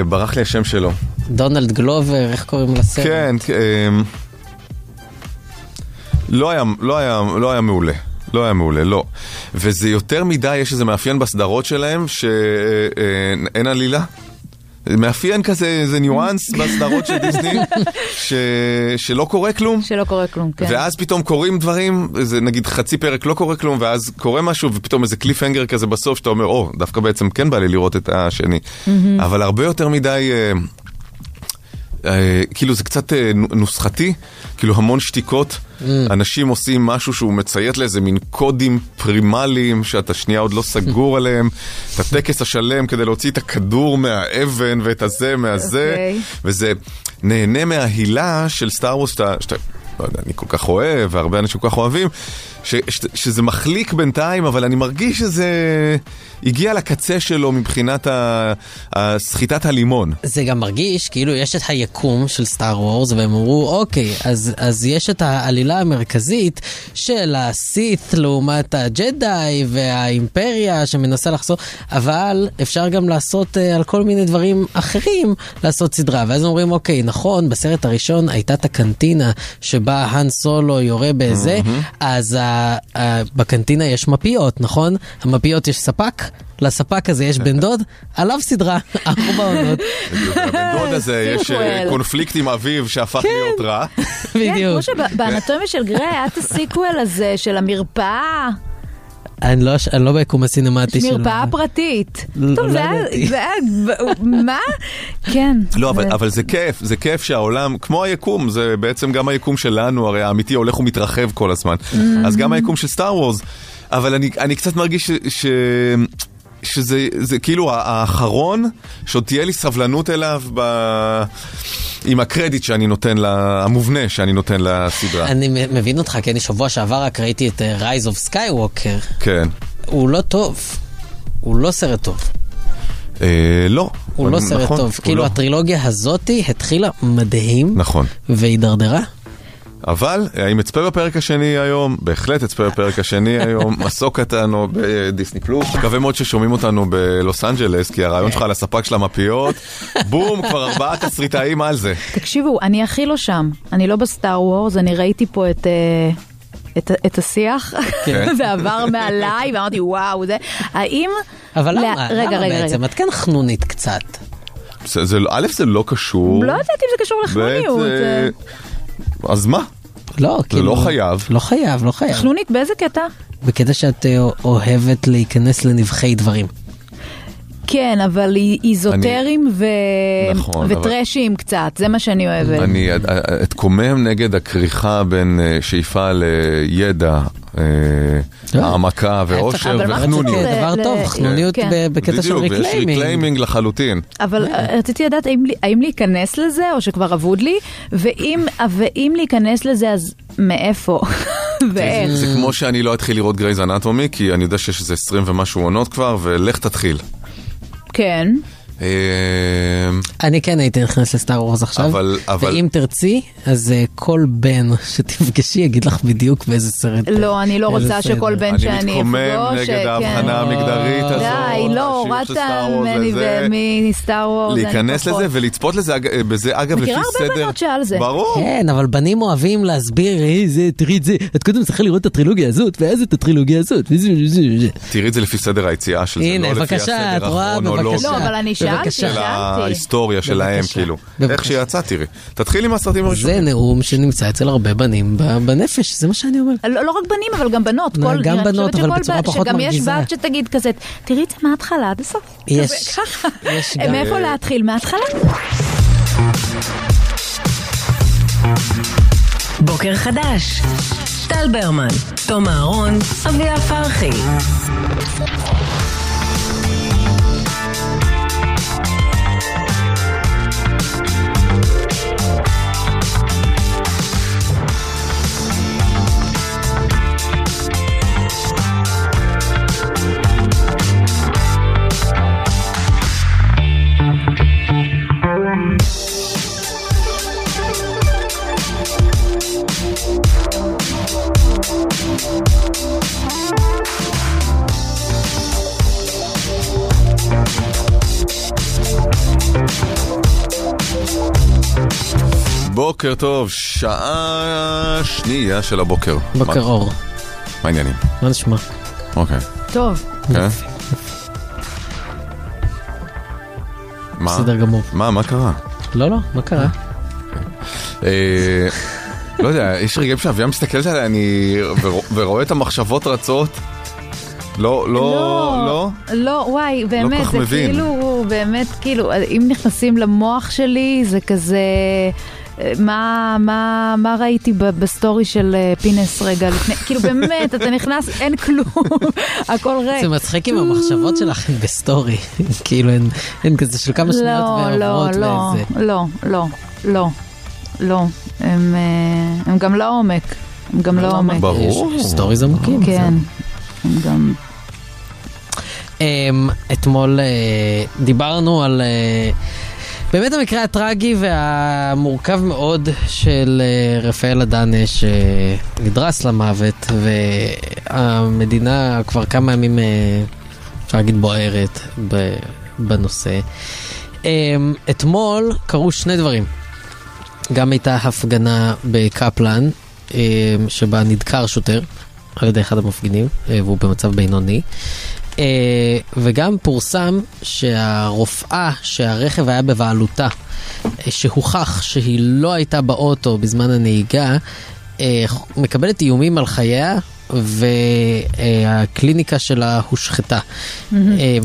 ברח לי השם שלו. דונלד גלובר, איך קוראים לסרט? כן, אה, לא היה, לא, היה, לא היה מעולה. לא היה מעולה, לא. וזה יותר מדי, יש איזה מאפיין בסדרות שלהם, שאין עלילה. מאפיין כזה, איזה ניואנס בסדרות של דיסני, ש... שלא קורה כלום. שלא קורה כלום, כן. ואז פתאום קורים דברים, זה נגיד חצי פרק לא קורה כלום, ואז קורה משהו, ופתאום איזה קליפהנגר כזה בסוף, שאתה אומר, או, דווקא בעצם כן בא לי לראות את השני. אבל הרבה יותר מדי... אה, כאילו זה קצת אה, נוסחתי, כאילו המון שתיקות, אנשים עושים משהו שהוא מציית לאיזה מין קודים פרימליים שאתה שנייה עוד לא סגור עליהם, את הטקס השלם כדי להוציא את הכדור מהאבן ואת הזה מהזה, אוקיי. וזה נהנה מההילה של סטאר וורס שאתה, שאתה, לא יודע, אני כל כך אוהב, והרבה אנשים כל כך אוהבים, ש, ש, שזה מחליק בינתיים, אבל אני מרגיש שזה הגיע לקצה שלו מבחינת ה- הסחיטת הלימון. זה גם מרגיש כאילו יש את היקום של סטאר וורס והם אמרו אוקיי אז, אז יש את העלילה המרכזית של הסית לעומת הג'די והאימפריה שמנסה לחזור אבל אפשר גם לעשות uh, על כל מיני דברים אחרים לעשות סדרה ואז אומרים אוקיי נכון בסרט הראשון הייתה את הקנטינה שבה האן סולו יורה בזה אז uh, uh, בקנטינה יש מפיות נכון? המפיות יש ספק? לספק הזה יש בן דוד, עליו סדרה, ארבע עונות. לבן דוד הזה יש אה. קונפליקט עם אביו שהפך כן. להיות רע. כן, כמו בדיוק. שבאנטומיה של גריי היה את הסיקוול הזה של המרפאה, אני לא, אני לא ביקום הסינמטי של... מרפאה פרטית. לא- טוב, לא זה היה, מה? כן. לא, אבל, זה- אבל זה כיף, זה כיף שהעולם, כמו היקום, זה בעצם גם היקום שלנו, הרי האמיתי הולך ומתרחב כל הזמן. אז גם היקום של סטאר וורס, אבל אני, אני קצת מרגיש ש... ש... שזה זה כאילו האחרון שעוד תהיה לי סבלנות אליו ב... עם הקרדיט שאני נותן, לה... המובנה שאני נותן לסדרה. אני מבין אותך, כי אני שבוע שעבר רק ראיתי את אה, Rise of Skywalker. כן. הוא לא טוב. הוא לא סרט טוב. אה, לא. הוא לא סרט נכון, טוב. כאילו לא. הטרילוגיה הזאתי התחילה מדהים. נכון. והידרדרה. אבל האם אצפה בפרק השני היום? בהחלט אצפה בפרק השני היום. מסוק קטנו בדיסני פלוס. מקווה מאוד ששומעים אותנו בלוס אנג'לס, כי הרעיון שלך על הספק של המפיות, בום, כבר ארבעה תסריטאים על זה. תקשיבו, אני הכי לא שם. אני לא בסטאר וורס, אני ראיתי פה את... אה, את, את השיח, כן. זה עבר מעליי, ואמרתי וואו, זה, האם... אבל לא, למה? רגע, למה רגע, בעצם? רגע. את כן חנונית קצת. זה, זה, א', זה לא קשור. לא יודעת אם זה קשור ב', לחנוניות. זה- אז מה? לא, זה כאילו... לא חייב. לא חייב, לא חייב. חנונית באיזה קטע? בקטע שאת אה, אוהבת להיכנס לנבכי דברים. כן, אבל איזוטריים ו... נכון, אבל- וטרשים קצת, זה מה שאני אוהבת. אני אה, אתקומם נגד הכריכה בין אה, שאיפה לידע, אה, העמקה ואושר אבל מה וחנוניות. רצית דבר טוב, חנוניות כן. בקטע של בדיוק, ויש reclaiming. reclaiming לחלוטין. אבל אה, רציתי לדעת האם, להיכנס לזה, או שכבר אבוד לי, ואם, ואם להיכנס לזה, אז מאיפה? ואיך? זה כמו שאני לא אתחיל לראות גרייז אנטומי, כי אני יודע שיש איזה 20 ומשהו עונות כבר, ולך תתחיל. כן. אה, אני כן הייתי נכנס לסטאר וורס עכשיו, אבל- אבל- ואם תרצי, אז אה, כל בן שתפגשי יגיד לך בדיוק באיזה סרט. לא, אני לא איזה רוצה שכל. בן אני שאני אפגוש... מתקומם נגד כן. ההבחנה המגדרית הזאת. די, לא, הורדת ממני. ומסטאר וורס. אני להיכנס פחות. לזה ולצפות לזה, אג- בזה אגב לפי מכירה סדר. הרבה בנות שעל זה. ברור. כן, אבל בנים אוהבים להסביר, היי זה, תראי את זה, את קודם צריכה לראות את הטרילוגיה הזאת, ואז את הטרילוגיה הזאת. תראי את זה לפי סדר היציאה של זה, לא לפי בבקשה, הסדר את רואה? הכרונולוגי. שאלתי, של שאלתי. ההיסטוריה שלהם. כאילו. איך שיצא, תראי. תתחילי מהסרטים זה הראשונים. נאום שנמצא אצל הרבה בנים ב- בנפש, זה מה שאני אומר. לא, לא רק בנים, אבל גם בנות. גם בנות, אבל בצורה פחות שגם מרגיזה. יש בת שתגיד כזה, תראי את זה מההתחלה עד הסוף. יש, ככה. יש גם... מאיפה להתחיל? מההתחלה? בוקר חדש. טל ברמן, תום אהרון, אביה פרחי. בוקר טוב, שעה שנייה של הבוקר. בוקר מה- אור. מה העניינים? מה נשמע? אוקיי. טוב. כן? מה? בסדר גמור. מה, מה קרה? לא, לא, מה קרה? לא יודע, יש רגעים שאביה מסתכלת עליי אני ור- ורואה את המחשבות רצות. לא, לא, לא. לא, וואי, באמת, כך זה מבין. כאילו, באמת, כאילו, אם נכנסים למוח שלי, זה כזה... אה, מה, מה, מה ראיתי בסטורי של אה, פינס רגע לפני, כאילו באמת, אתה נכנס, אין כלום, הכל ריק. זה מצחיק עם המחשבות שלך בסטורי, כאילו הן- הן כזה של כמה שניות לא, לא, ועוברות לא, וזה. לא, לא, לא, לא, הם, אה, הם גם לא עומק, הם גם לא עומק. ברור. stories עמוקים. כן, הם גם... אמ, אתמול אה, דיברנו על אה, באמת המקרה הטרגי והמורכב מאוד של אה, רפאל אדנה שנדרס למוות והמדינה כבר כמה ימים, אפשר להגיד, בוערת ב- בנושא. אמ, אתמול קרו שני דברים. גם הייתה הפגנה בקפלן, אמ, שבה נדקר שוטר על ידי אחד המפגינים, אה, והוא במצב בינוני. אה, וגם פורסם שהרופאה שהרכב היה בבעלותה, אה, שהוכח שהיא לא הייתה באוטו בזמן הנהיגה, אה, מקבלת איומים על חייה, והקליניקה שלה הושחתה. אה,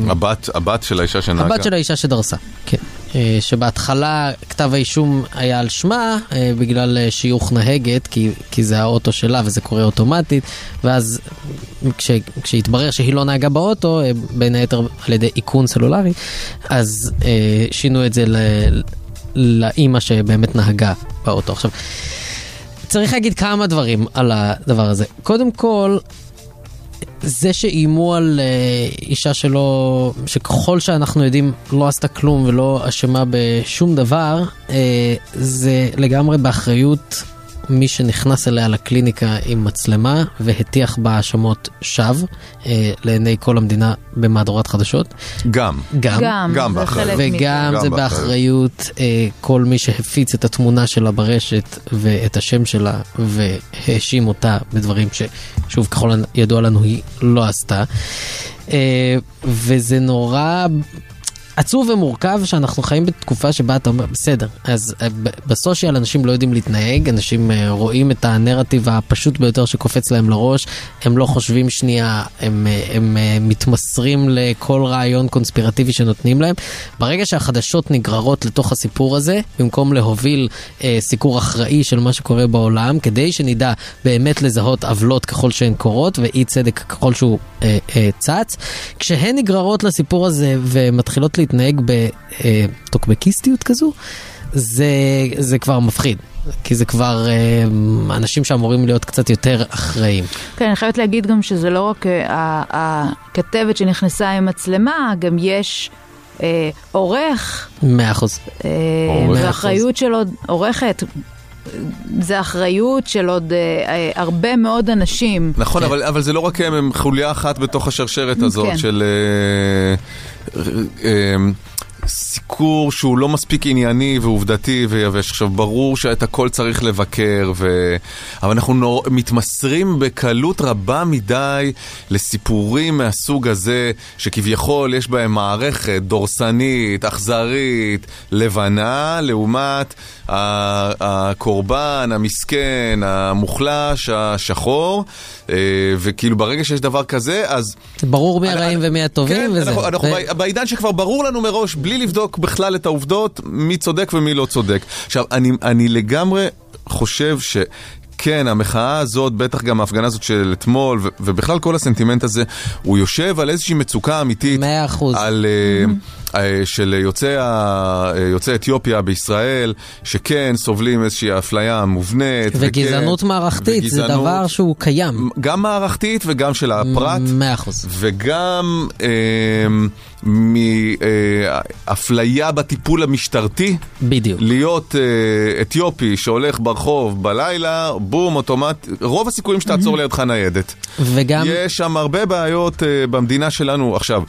הבת, הבת של האישה שנהגה. הבת של האישה שדרסה, כן. אה, שבהתחלה כתב האישום היה על שמה אה, בגלל אה, שיוך נהגת, כי, כי זה האוטו שלה וזה קורה אוטומטית, ואז כש, כשהתברר שהיא לא נהגה באוטו, בין היתר על ידי איכון סלולרי, אז שינו את זה ל, לאימא שבאמת נהגה באוטו. עכשיו, צריך להגיד כמה דברים על הדבר הזה. קודם כל, זה שאיימו על אה, אישה שלא, שככל שאנחנו יודעים לא עשתה כלום ולא אשמה בשום דבר, אה, זה לגמרי באחריות מי שנכנס אליה לקליניקה עם מצלמה והטיח בה האשמות שווא אה, לעיני כל המדינה במהדורת חדשות. גם. גם, גם, גם באחריות. וגם גם זה באחריות. באחריות אה, כל מי שהפיץ את התמונה שלה ברשת ואת השם שלה והאשים אותה בדברים ששוב ככל הידוע לנו היא לא עשתה. אה, וזה נורא עצוב ומורכב שאנחנו חיים בתקופה שבה אתה אומר, בסדר, אז אה, בסושיאל אנשים לא יודעים להתנהג, אנשים אה, רואים את הנרטיב הפשוט ביותר שקופץ להם לראש, הם לא חושבים שנייה, הם, אה, הם אה, מתמסרים לכל רעיון קונספירטיבי שנותנים להם. ברגע שהחדשות נגררות לתוך הסיפור הזה, במקום להוביל אה, סיקור אחראי של מה שקורה בעולם, כדי שנדע באמת לזהות עוולות ככל שהן קורות ואי צדק ככל שהוא אה, אה, צץ, כשהן נגררות לסיפור הזה ומתחילות להתנהג בטוקבקיסטיות כזו, זה, זה כבר מפחיד. כי זה כבר אה, אנשים שאמורים להיות קצת יותר אחראים. כן, אני חייבת להגיד גם שזה לא רק אה, הכתבת שנכנסה עם מצלמה, גם יש אה, עורך, מאה אחוז. אה, עורך. זה אחריות של עוד, עורכת, זה אחריות של עוד אה, אה, הרבה מאוד אנשים. נכון, אבל, אבל זה לא רק הם, הם חוליה אחת בתוך השרשרת הזאת כן. של... אה, אה, סיקור שהוא לא מספיק ענייני ועובדתי ויבש. עכשיו, ברור שאת הכל צריך לבקר, ו... אבל אנחנו נור... מתמסרים בקלות רבה מדי לסיפורים מהסוג הזה, שכביכול יש בהם מערכת דורסנית, אכזרית, לבנה, לעומת הקורבן, המסכן, המוחלש, השחור, אה, וכאילו ברגע שיש דבר כזה, אז... ברור מי הרעים ומי הטובים, כן, וזה. אנחנו, אנחנו ו- בעידן שכבר ברור לנו מראש, בלי לבדוק בכלל את העובדות, מי צודק ומי לא צודק. עכשיו, אני, אני לגמרי חושב ש... כן, המחאה הזאת, בטח גם ההפגנה הזאת של אתמול, ו- ובכלל כל הסנטימנט הזה, הוא יושב על איזושהי מצוקה אמיתית. מאה אחוז. על, אה, של יוצאי, ה- אה, יוצאי אתיופיה בישראל, שכן סובלים איזושהי אפליה מובנית. וגזענות וכן, מערכתית, זה וגזענות- דבר שהוא קיים. גם מערכתית וגם של הפרט. מאה אחוז. וגם אה, מאפליה בטיפול המשטרתי. בדיוק. להיות אה, אתיופי שהולך ברחוב בלילה, בום, אוטומט, רוב הסיכויים שתעצור לידך ניידת. וגם... יש שם הרבה בעיות אה, במדינה שלנו. עכשיו,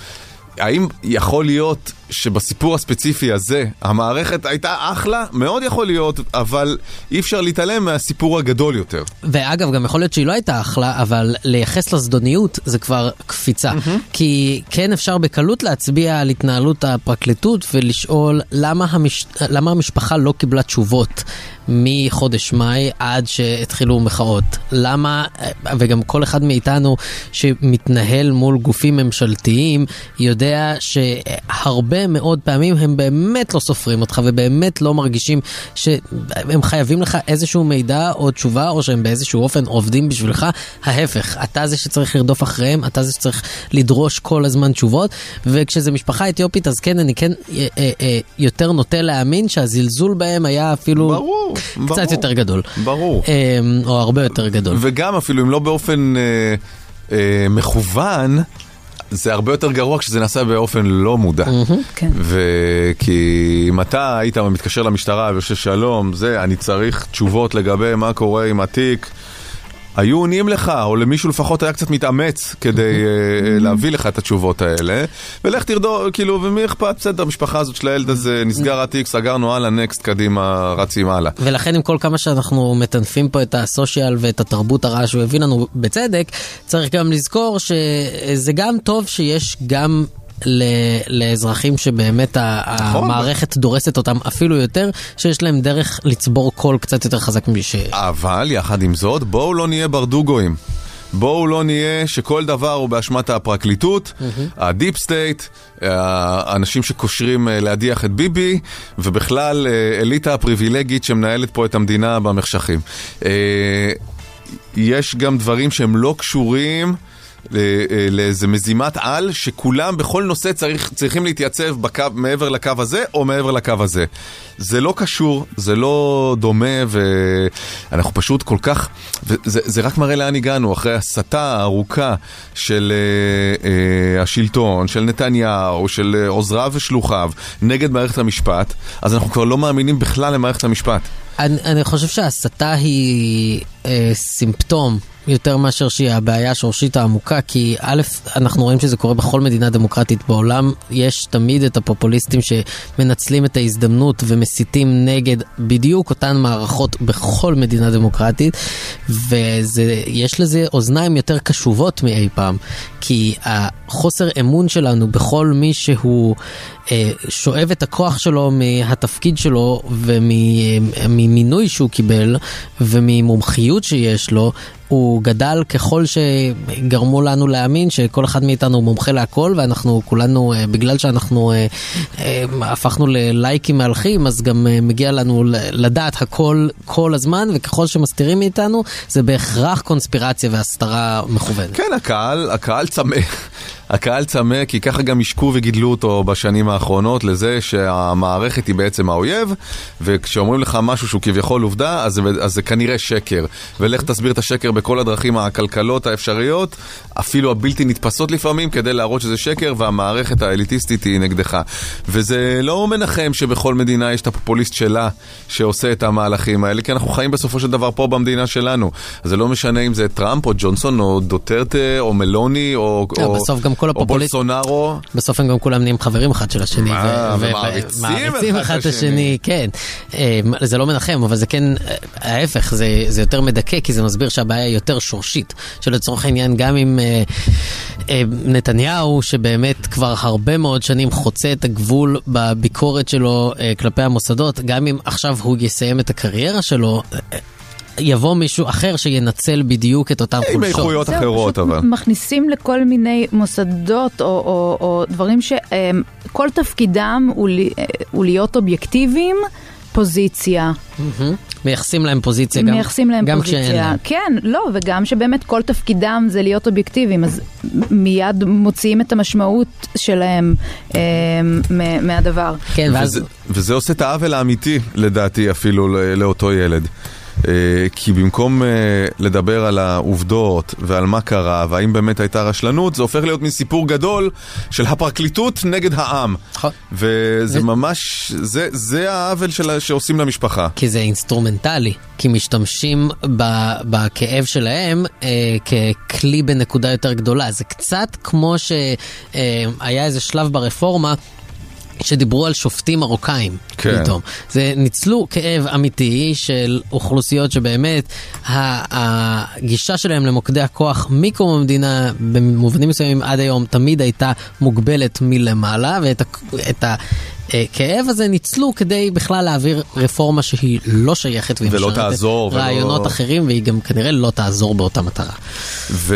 האם יכול להיות שבסיפור הספציפי הזה המערכת הייתה אחלה? מאוד יכול להיות, אבל אי אפשר להתעלם מהסיפור הגדול יותר. ואגב, גם יכול להיות שהיא לא הייתה אחלה, אבל לייחס לזדוניות זה כבר קפיצה. כי כן אפשר בקלות להצביע על התנהלות הפרקליטות ולשאול למה, המש... למה המשפחה לא קיבלה תשובות מחודש מאי עד שהתחילו מחאות. למה, וגם כל אחד מאיתנו שמתנהל מול גופים ממשלתיים יודע שהרבה מאוד פעמים הם באמת לא סופרים אותך ובאמת לא מרגישים שהם חייבים לך איזשהו מידע או תשובה או שהם באיזשהו אופן עובדים בשבילך. ההפך, אתה זה שצריך לרדוף אחריהם, אתה זה שצריך לדרוש כל הזמן תשובות וכשזה משפחה אתיופית אז כן, אני כן אה, אה, אה, יותר נוטה להאמין שהזלזול בהם היה אפילו ברור, קצת ברור. יותר גדול. ברור. אה, או הרבה יותר גדול. וגם אפילו אם לא באופן אה, אה, מכוון, זה הרבה יותר גרוע כשזה נעשה באופן לא מודע. כן. וכי אם אתה היית מתקשר למשטרה ויושב שלום, זה, אני צריך תשובות לגבי מה קורה עם התיק. היו עונים לך, או למישהו לפחות היה קצת מתאמץ כדי אה, להביא לך את התשובות האלה, ולך תרדור, כאילו, ומי אכפת, בסדר, המשפחה הזאת של הילד הזה, נסגר התיק, סגרנו, הלאה, נקסט, קדימה, רצים הלאה. ולכן עם כל כמה שאנחנו מטנפים פה את הסושיאל ואת התרבות הרעה שהוא הביא לנו בצדק, צריך גם לזכור שזה גם טוב שיש גם... ל- לאזרחים שבאמת נכון. המערכת דורסת אותם אפילו יותר, שיש להם דרך לצבור קול קצת יותר חזק מש... אבל יחד עם זאת, בואו לא נהיה ברדוגואים. בואו לא נהיה שכל דבר הוא באשמת הפרקליטות, ה deep state, האנשים שקושרים אה, להדיח את ביבי, ובכלל אה, אליטה הפריבילגית שמנהלת פה את המדינה במחשכים. אה, יש גם דברים שהם לא קשורים. אה, לאיזה מזימת על, שכולם בכל נושא צריך, צריכים להתייצב בקו, מעבר לקו הזה או מעבר לקו הזה. זה לא קשור, זה לא דומה, ואנחנו פשוט כל כך... וזה זה רק מראה לאן הגענו, אחרי הסתה ארוכה של אה, אה, השלטון, של נתניהו, של אה, עוזריו ושלוחיו, נגד מערכת המשפט, אז אנחנו כבר לא מאמינים בכלל למערכת המשפט. אני, אני חושב שההסתה היא אה, סימפטום יותר מאשר שהיא הבעיה השורשית העמוקה, כי א', אנחנו רואים שזה קורה בכל מדינה דמוקרטית בעולם, יש תמיד את הפופוליסטים שמנצלים את ההזדמנות ומסיתים נגד בדיוק אותן מערכות בכל מדינה דמוקרטית, ויש לזה אוזניים יותר קשובות מאי פעם, כי החוסר אמון שלנו בכל מי שהוא... אה, שואב את הכוח שלו מהתפקיד שלו וממינוי שהוא קיבל וממומחיות שיש לו, הוא גדל ככל שגרמו לנו להאמין שכל אחד מאיתנו הוא מומחה להכל ואנחנו כולנו, אה, בגלל שאנחנו אה, אה, הפכנו ללייקים מהלכים, אז גם מגיע לנו לדעת הכל כל הזמן וככל שמסתירים מאיתנו זה בהכרח קונספירציה והסתרה מכוונת. כן, הקהל, הקהל צמא. הקהל צמא כי ככה גם השקו וגידלו אותו בשנים האחרונות לזה שהמערכת היא בעצם האויב וכשאומרים לך משהו שהוא כביכול עובדה אז, אז זה כנראה שקר. ולך תסביר את השקר בכל הדרכים העקלקלות האפשריות אפילו הבלתי נתפסות לפעמים כדי להראות שזה שקר והמערכת האליטיסטית היא נגדך. וזה לא מנחם שבכל מדינה יש את הפופוליסט שלה שעושה את המהלכים האלה כי אנחנו חיים בסופו של דבר פה במדינה שלנו. זה לא משנה אם זה טראמפ או ג'ונסון או דוטרטה או מלוני או... לא, או... בסוף גם כל או הפופוליסט, בולסונארו. בסוף הם גם כולם נהיים חברים אחד של השני. ו- ומעריצים אחד את השני. כן. אה, זה לא מנחם, אבל זה כן, ההפך, זה, זה יותר מדכא, כי זה מסביר שהבעיה היא יותר שורשית. שלצורך העניין, גם עם אה, אה, נתניהו, שבאמת כבר הרבה מאוד שנים חוצה את הגבול בביקורת שלו אה, כלפי המוסדות, גם אם עכשיו הוא יסיים את הקריירה שלו, יבוא מישהו אחר שינצל בדיוק את אותן עם חולשות. איכויות זהו, אחרות פשוט אבל. מכניסים לכל מיני מוסדות או, או, או דברים שכל תפקידם הוא, אה, הוא להיות אובייקטיביים, פוזיציה. מייחסים להם פוזיציה גם, מייחסים להם גם פוזיציה. כשאין להם. כן, לא, וגם שבאמת כל תפקידם זה להיות אובייקטיביים, אז מיד מוציאים את המשמעות שלהם אה, מהדבר. כן, ואז... וזה, וזה עושה את העוול האמיתי, לדעתי, אפילו לא- לאותו ילד. אה, כי במקום אה, לדבר על העובדות ועל מה קרה והאם באמת הייתה רשלנות, זה הופך להיות מין סיפור גדול של הפרקליטות נגד העם. נכון. וזה ממש, זה, זה העוול של, שעושים למשפחה. כי זה אינסטרומנטלי, כי משתמשים ב- בכאב שלהם אה, ככלי בנקודה יותר גדולה. זה קצת כמו שהיה איזה שלב ברפורמה. שדיברו על שופטים מרוקאים כן. פתאום. זה ניצלו כאב אמיתי של אוכלוסיות שבאמת הגישה שלהם למוקדי הכוח מקום המדינה במובנים מסוימים עד היום תמיד הייתה מוגבלת מלמעלה ואת ה- הכאב הזה ניצלו כדי בכלל להעביר רפורמה שהיא לא שייכת והיא ולא משרתת תעזור, ולא- רעיונות אחרים והיא גם כנראה לא תעזור באותה מטרה. ו...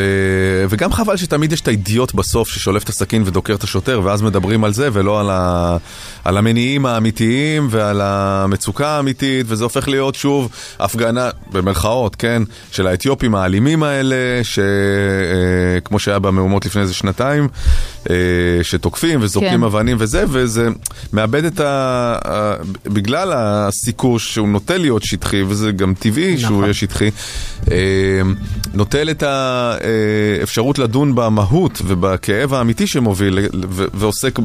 וגם חבל שתמיד יש את האידיוט בסוף ששולף את הסכין ודוקר את השוטר, ואז מדברים על זה ולא על, ה... על המניעים האמיתיים ועל המצוקה האמיתית, וזה הופך להיות שוב הפגנה, במרכאות, כן, של האתיופים האלימים האלה, שכמו שהיה במהומות לפני איזה שנתיים, אה, שתוקפים וזורקים כן. אבנים וזה, וזה מאבד את ה... בגלל הסיקור שהוא נוטה להיות שטחי, וזה גם טבעי שהוא נכון. יהיה שטחי, אה, נוטל את האפשרות לדון במהות ובכאב האמיתי שמוביל ועוסק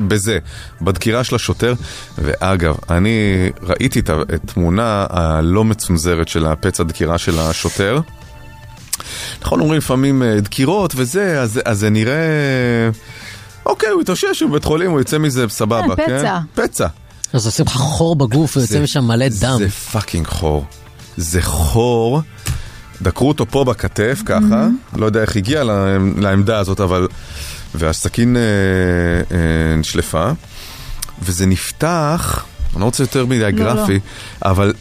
בזה, בדקירה של השוטר. ואגב, אני ראיתי את התמונה הלא מצונזרת של הפצע דקירה של השוטר. נכון, אומרים לפעמים אה, דקירות וזה, אז, אז זה נראה... אוקיי, הוא התאושש, הוא בבית חולים, הוא יצא מזה סבבה, כן, כן? פצע. פצע. אז עושים לך חור בגוף ויוצא זה- משם מלא דם. זה fucking חור. זה חור. דקרו אותו פה בכתף, ככה. לא יודע איך הגיע לעמ- לעמדה הזאת, אבל... והסכין אה, אה, נשלפה. וזה נפתח, אני לא רוצה יותר מדי לא, גרפי, אבל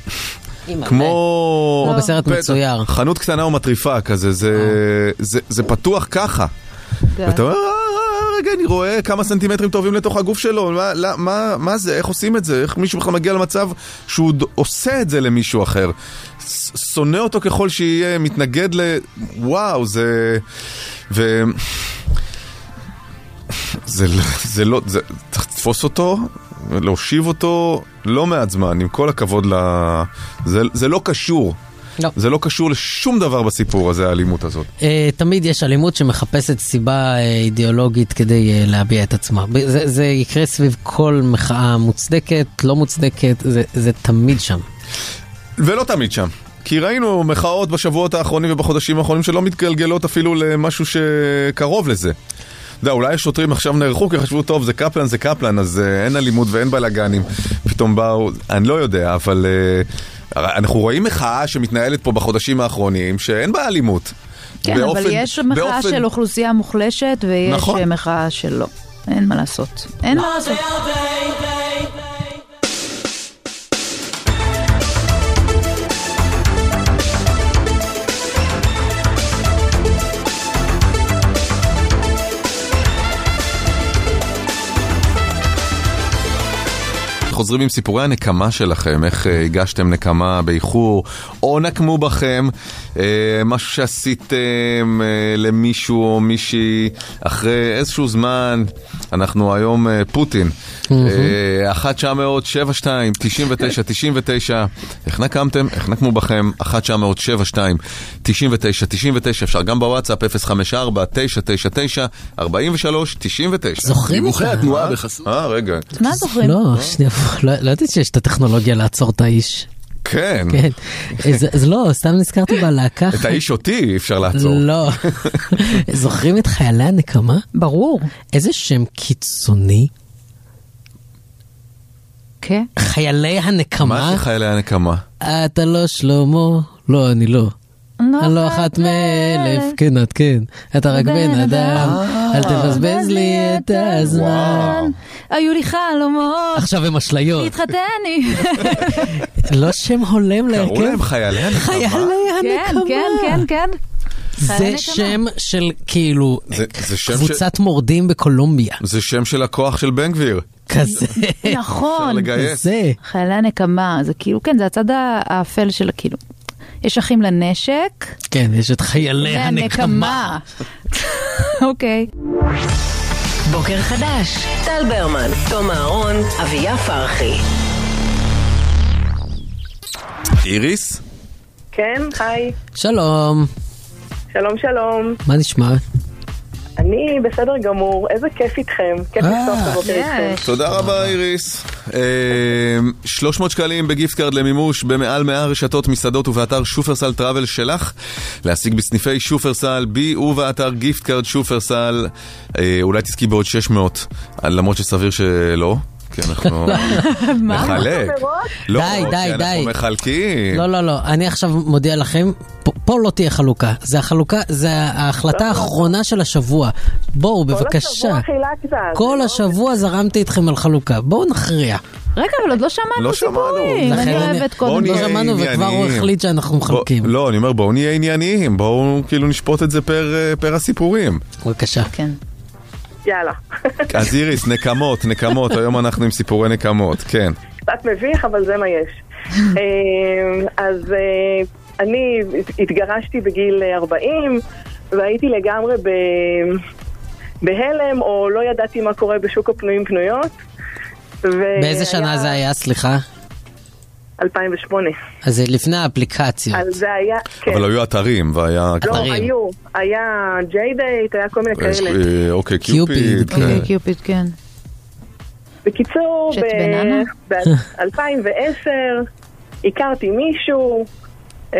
כמו... כמו בסרט מצויר. חנות קטנה ומטריפה כזה, זה, זה, זה פתוח ככה. כן. ואתה אומר, "אה, אה, רגע, אני רואה כמה סנטימטרים טובים לתוך הגוף שלו, מה, לא, מה, מה זה, איך עושים את זה, איך מישהו בכלל מגיע למצב שהוא עושה את זה למישהו אחר. שונא אותו ככל שיהיה, מתנגד ל... וואו, זה... ו... זה, לא- זה לא, זה, צריך לתפוס אותו, להושיב אותו לא מעט זמן, עם כל הכבוד ל... זה, זה לא קשור. לא. זה לא קשור לשום דבר בסיפור הזה, האלימות הזאת. אה, תמיד יש אלימות שמחפשת סיבה אה, אידיאולוגית כדי אה, להביע את עצמה. זה, זה יקרה סביב כל מחאה מוצדקת, לא מוצדקת, זה, זה תמיד שם. ולא תמיד שם. כי ראינו מחאות בשבועות האחרונים ובחודשים האחרונים שלא מתגלגלות אפילו למשהו שקרוב לזה. יודע, אולי השוטרים עכשיו נערכו כי חשבו, טוב, זה קפלן, זה קפלן, אז uh, אין אלימות ואין בלאגנים. פתאום באו, אני לא יודע, אבל uh, אנחנו רואים מחאה שמתנהלת פה בחודשים האחרונים שאין בה אלימות. כן, אבל יש מחאה באופן- של אוכלוסייה מוחלשת ויש נכון. אה, מחאה שלא. אין מה לעשות. אין מה לעשות. חוזרים עם סיפורי הנקמה שלכם, איך אה, הגשתם נקמה באיחור, או נקמו בכם, אה, משהו שעשיתם אה, למישהו או מישהי אחרי איזשהו זמן, אנחנו היום פוטין, אה, 1972, 99, 99, איך נקמתם, איך נקמו בכם, 1972, 99, 99, אפשר גם בוואטסאפ 054 999 43 99. זוכרים דיווחי אותה? התנועה בחסות. אה, רגע. מה זוכרים? לא, שנייה, לא לא ידעתי שיש את הטכנולוגיה לעצור את האיש. כן. כן. אז, אז לא, סתם נזכרתי בלהקה. את האיש אותי אפשר לעצור. לא. זוכרים את חיילי הנקמה? ברור. איזה שם קיצוני. כן. חיילי הנקמה? מה זה חיילי הנקמה? אתה לא שלמה, לא, אני לא. אני לא אחת מאלף, כן את כן, אתה רק בן אדם, אל תבזבז לי את הזמן. היו לי חלומות. עכשיו הם אשליות. להתחתן עם... לא שם הולם להרכב. קראו להם חיילי הנקמה? חיילי כן, הנקמה. כן, כן, כן. זה שם של כאילו זה- זה שם ש- קבוצת מורדים בקולומביה. זה שם של הכוח של בן גביר. כזה. נכון. אפשר לגייס. חיילי הנקמה, זה כאילו, כן, זה הצד האפל של כאילו. יש אחים לנשק. כן, יש את חיילי הנקמה. אוקיי. בוקר חדש, טל ברמן, תום אהרון, אביה פרחי. איריס? כן, היי. שלום, שלום, שלום. מה נשמע? אני בסדר גמור, איזה כיף איתכם. כיף לפתוח את הבוקר איתכם. תודה רבה איריס. אה, 300 שקלים ב gift card למימוש במעל 100 רשתות מסעדות ובאתר שופרסל טראבל שלך. להשיג בסניפי שופרסל, BE ובאתר gift card שופרסל. אה, אולי תזכי בעוד 600, למרות שסביר שלא. כי אנחנו נחלק. לא, די, די, כי אנחנו די. מחלקים. לא, לא, לא, אני עכשיו מודיע לכם, פה- לא תהיה חלוקה. זה החלוקה, זה ההחלטה האחרונה של השבוע. בואו, בבקשה. השבוע חילקת. כל השבוע זרמתי איתכם על חלוקה. בואו נכריע. רגע, אבל עוד לא שמענו לא שמענו. סיפורים. לכן אני אוהבת קודם. לא שמענו וכבר הוא. החליט שאנחנו מחלקים. לא, אני אומר בואו נהיה ענייניים, בואו כאילו נשפוט את זה פר, אה, פר הסיפורים. בבקשה. כן. יאללה. אז איריס, נקמות, נקמות, היום אנחנו עם סיפורי נקמות, כן. קצת מביך, אבל זה מה יש. אה, אז אה, אני התגרשתי בגיל 40, והייתי לגמרי ב- בהלם, או לא ידעתי מה קורה בשוק הפנויים פנויות. באיזה שנה זה היה, סליחה? 2008. אז זה לפני האפליקציות. אז זה היה, כן. אבל היו אתרים, והיה... לא, אתרים. היו. היה JDate, היה כל מיני כאלה. אה, OkCupid, Cupid. כן. אוקיי, קיופיד, כן. בקיצור, שט בננה? ב-2010 הכרתי מישהו, אה,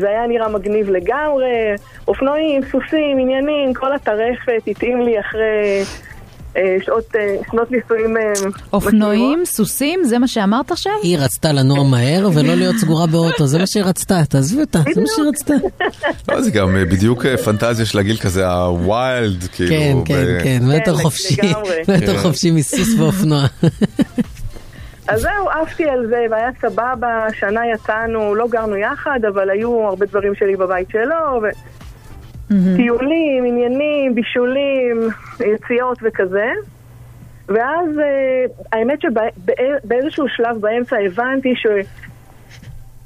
זה היה נראה מגניב לגמרי, אופנועים, סוסים, עניינים, כל הטרפת התאים לי אחרי אה, שעות, אה, שנות נישואים אה, אופנועים, סוסים, זה מה שאמרת עכשיו? היא רצתה לנוע מהר ולא להיות סגורה באוטו, זה מה שהיא רצתה, תעזבי אותה, זה מה שהיא רצתה. לא, זה גם אה, בדיוק אה, פנטזיה של הגיל כזה, הווילד, כאילו. כן, כן, ב- כן, מטר חופשי, לגמרי. מטר כן. חופשי מסוס ואופנוע. אז זהו, עפתי על זה, והיה סבבה, שנה יצאנו, לא גרנו יחד, אבל היו הרבה דברים שלי בבית שלו, ו... טיולים, עניינים, בישולים, יציאות וכזה. ואז אה, האמת שבאיזשהו שלב באמצע הבנתי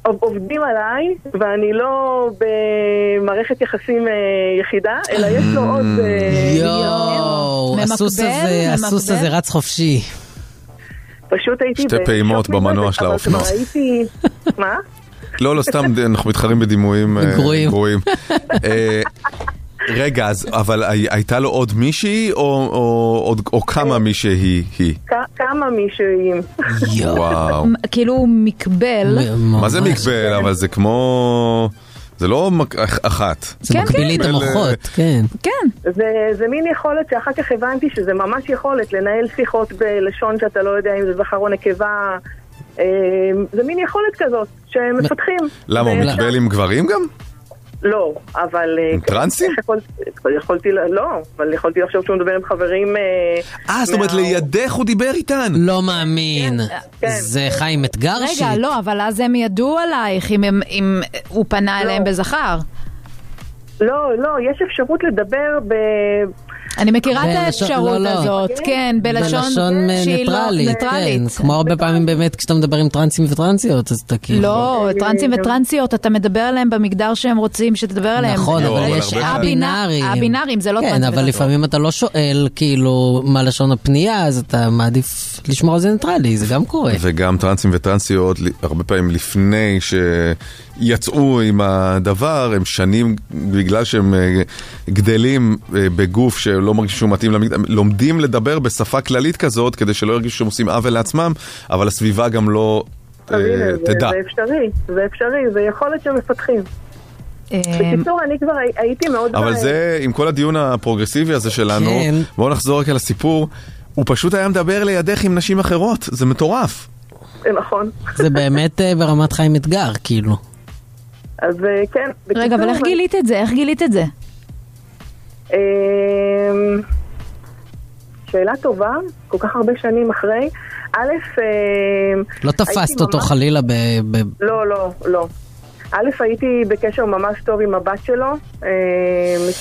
שעובדים עליי, ואני לא במערכת יחסים אה, יחידה, אלא יש לו עוד... אה, יואו, ממקבל, הסוס הזה, הסוס. הזה רץ חופשי. פשוט הייתי... שתי פעימות במנוע של האופנוע. מה? לא, לא, סתם, אנחנו מתחרים בדימויים אה, גרועים. גרועים. אה, רגע, אז, אבל הי- הייתה לו עוד מישהי, או- או עוד- או כמה מישהי היא? כ- כמה מישהים. וואו. מ- כאילו מקבל. מה זה מקבל? אבל זה כמו... זה לא מק- אח- אחת. זה כן, מקביל לי את כן. המוחות, כן. כן. זה, זה מין יכולת שאחר כך הבנתי שזה ממש יכולת לנהל שיחות בלשון שאתה לא יודע אם זה זכר או נקבה. אה, זה מין יכולת כזאת שמפתחים. למה, הוא ואפשר- מקבל עם גברים גם? לא, אבל... אה, עם טרנסים? איך יכולתי, לא, אבל יכולתי לחשוב שהוא מדבר עם חברים... אה, אה, זאת אומרת, לידך הוא דיבר איתן. לא מאמין. כן. זה חיים אתגר שיט. רגע, לא, אבל אז הם ידעו עלייך אם הוא פנה אליהם בזכר. לא, לא, יש אפשרות לדבר ב... אני מכירה את האפשרות לא, לא. הזאת, כן, בלשון בלשון שהיא לא ניטרלית, כן. ניטרלית. כמו הרבה פעמים באמת כשאתה מדבר עם טרנסים וטרנסיות, אז אתה כאילו... לא, טרנסים וטרנסיות, אתה מדבר עליהם במגדר שהם רוצים שתדבר עליהם. נכון, אבל אבל יש הבינאריים. הבינאריים, זה לא כן, טרנסים אבל וטרנסיות. לפעמים אתה לא שואל כאילו מה לשון הפנייה, אז אתה מעדיף לשמור על זה ניטרלי, זה גם קורה. וגם טרנסים וטרנסיות, הרבה פעמים לפני שיצאו עם הדבר, הם שנים, בגלל שהם אה, גדלים אה, בגוף שלא מרגיש שהוא מתאים למגדר, הם לומדים לדבר בשפה כללית כזאת, כדי שלא ירגישו שהם עושים עוול לעצמם, אבל הסביבה גם לא... אה, תדע. זה אפשרי, זה אפשרי, זה יכולת שמפתחים. בקיצור, אני כבר הי- הייתי מאוד... אבל זה, עם כל הדיון הפרוגרסיבי הזה שלנו, כן. בואו נחזור רק על הסיפור, הוא פשוט היה מדבר לידך עם נשים אחרות, זה מטורף. זה נכון. זה באמת ברמת חיים אתגר, כאילו. אז אה, כן. רגע, אבל איך גילית את זה? איך גילית את זה? אמ, שאלה טובה, כל כך הרבה שנים אחרי. א', אמ, לא תפסת אותו ממש- חלילה ב... ב- לא, לא, לא. א', הייתי בקשר ממש טוב עם הבת שלו, אמ,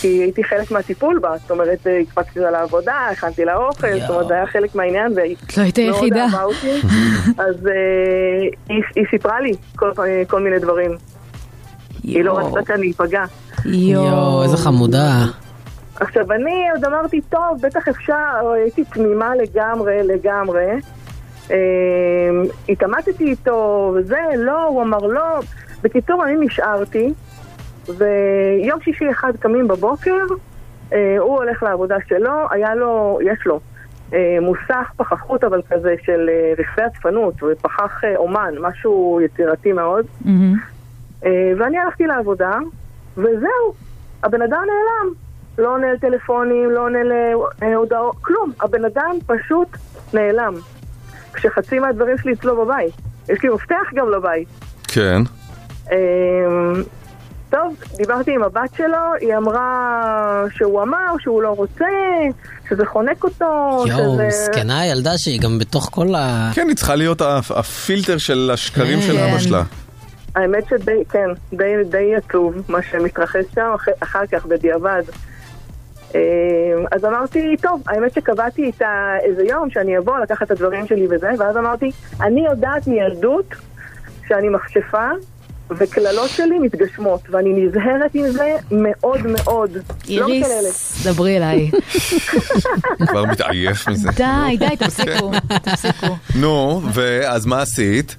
כי הייתי חלק מהטיפול בה. זאת אומרת, אה, הקפצתי אותה לעבודה, הכנתי לה אוכל, זאת אומרת, זה היה חלק מהעניין, והיא לא היית מאוד היחידה. אהבה אותי. אז אה, היא- היא סיפרה לי כל- כל מיני דברים. היא לא רצתה כאן להיפגע. יואו, איזה חמודה. עכשיו, אני עוד אמרתי, טוב, בטח אפשר, הייתי תמימה לגמרי, לגמרי. אה, התעמתתי איתו, וזה, לא, הוא אמר לא. בקיצור, אני נשארתי, ויום שישי אחד קמים בבוקר, אה, הוא הולך לעבודה שלו, היה לו, יש לו, אה, מוסך פחחות אבל כזה של אה, רכבי אספנות, ופחח אומן, משהו יצירתי מאוד. אה, ואני הלכתי לעבודה, וזהו, הבן אדם נעלם. לא עונה לטלפונים, לא עונה להודעות, כלום. הבן אדם פשוט נעלם. כשחצי מהדברים שלי אצלו בבית. יש לי מפתח גם לבית. כן. אמ, טוב, דיברתי עם הבת שלו, היא אמרה שהוא אמר שהוא לא רוצה, שזה חונק אותו, יואו, שזה... מסכנה הילדה שהיא גם בתוך כל ה... כן, היא צריכה להיות הפ- הפילטר של השקרים של כן. אבא שלה. האמת שדי, כן, די, די עצוב מה שמתרחש שם אח, אחר כך בדיעבד. אמ, אז אמרתי, טוב, האמת שקבעתי איתה איזה יום שאני אבוא לקחת את הדברים שלי וזה, ואז אמרתי, אני יודעת מילדות שאני מכשפה וקללות שלי מתגשמות, ואני נזהרת עם זה מאוד מאוד. לא. איריס, דברי אליי. כבר מתעייף מזה. די, די, תפסיקו, תפסיקו. נו, ואז מה עשית?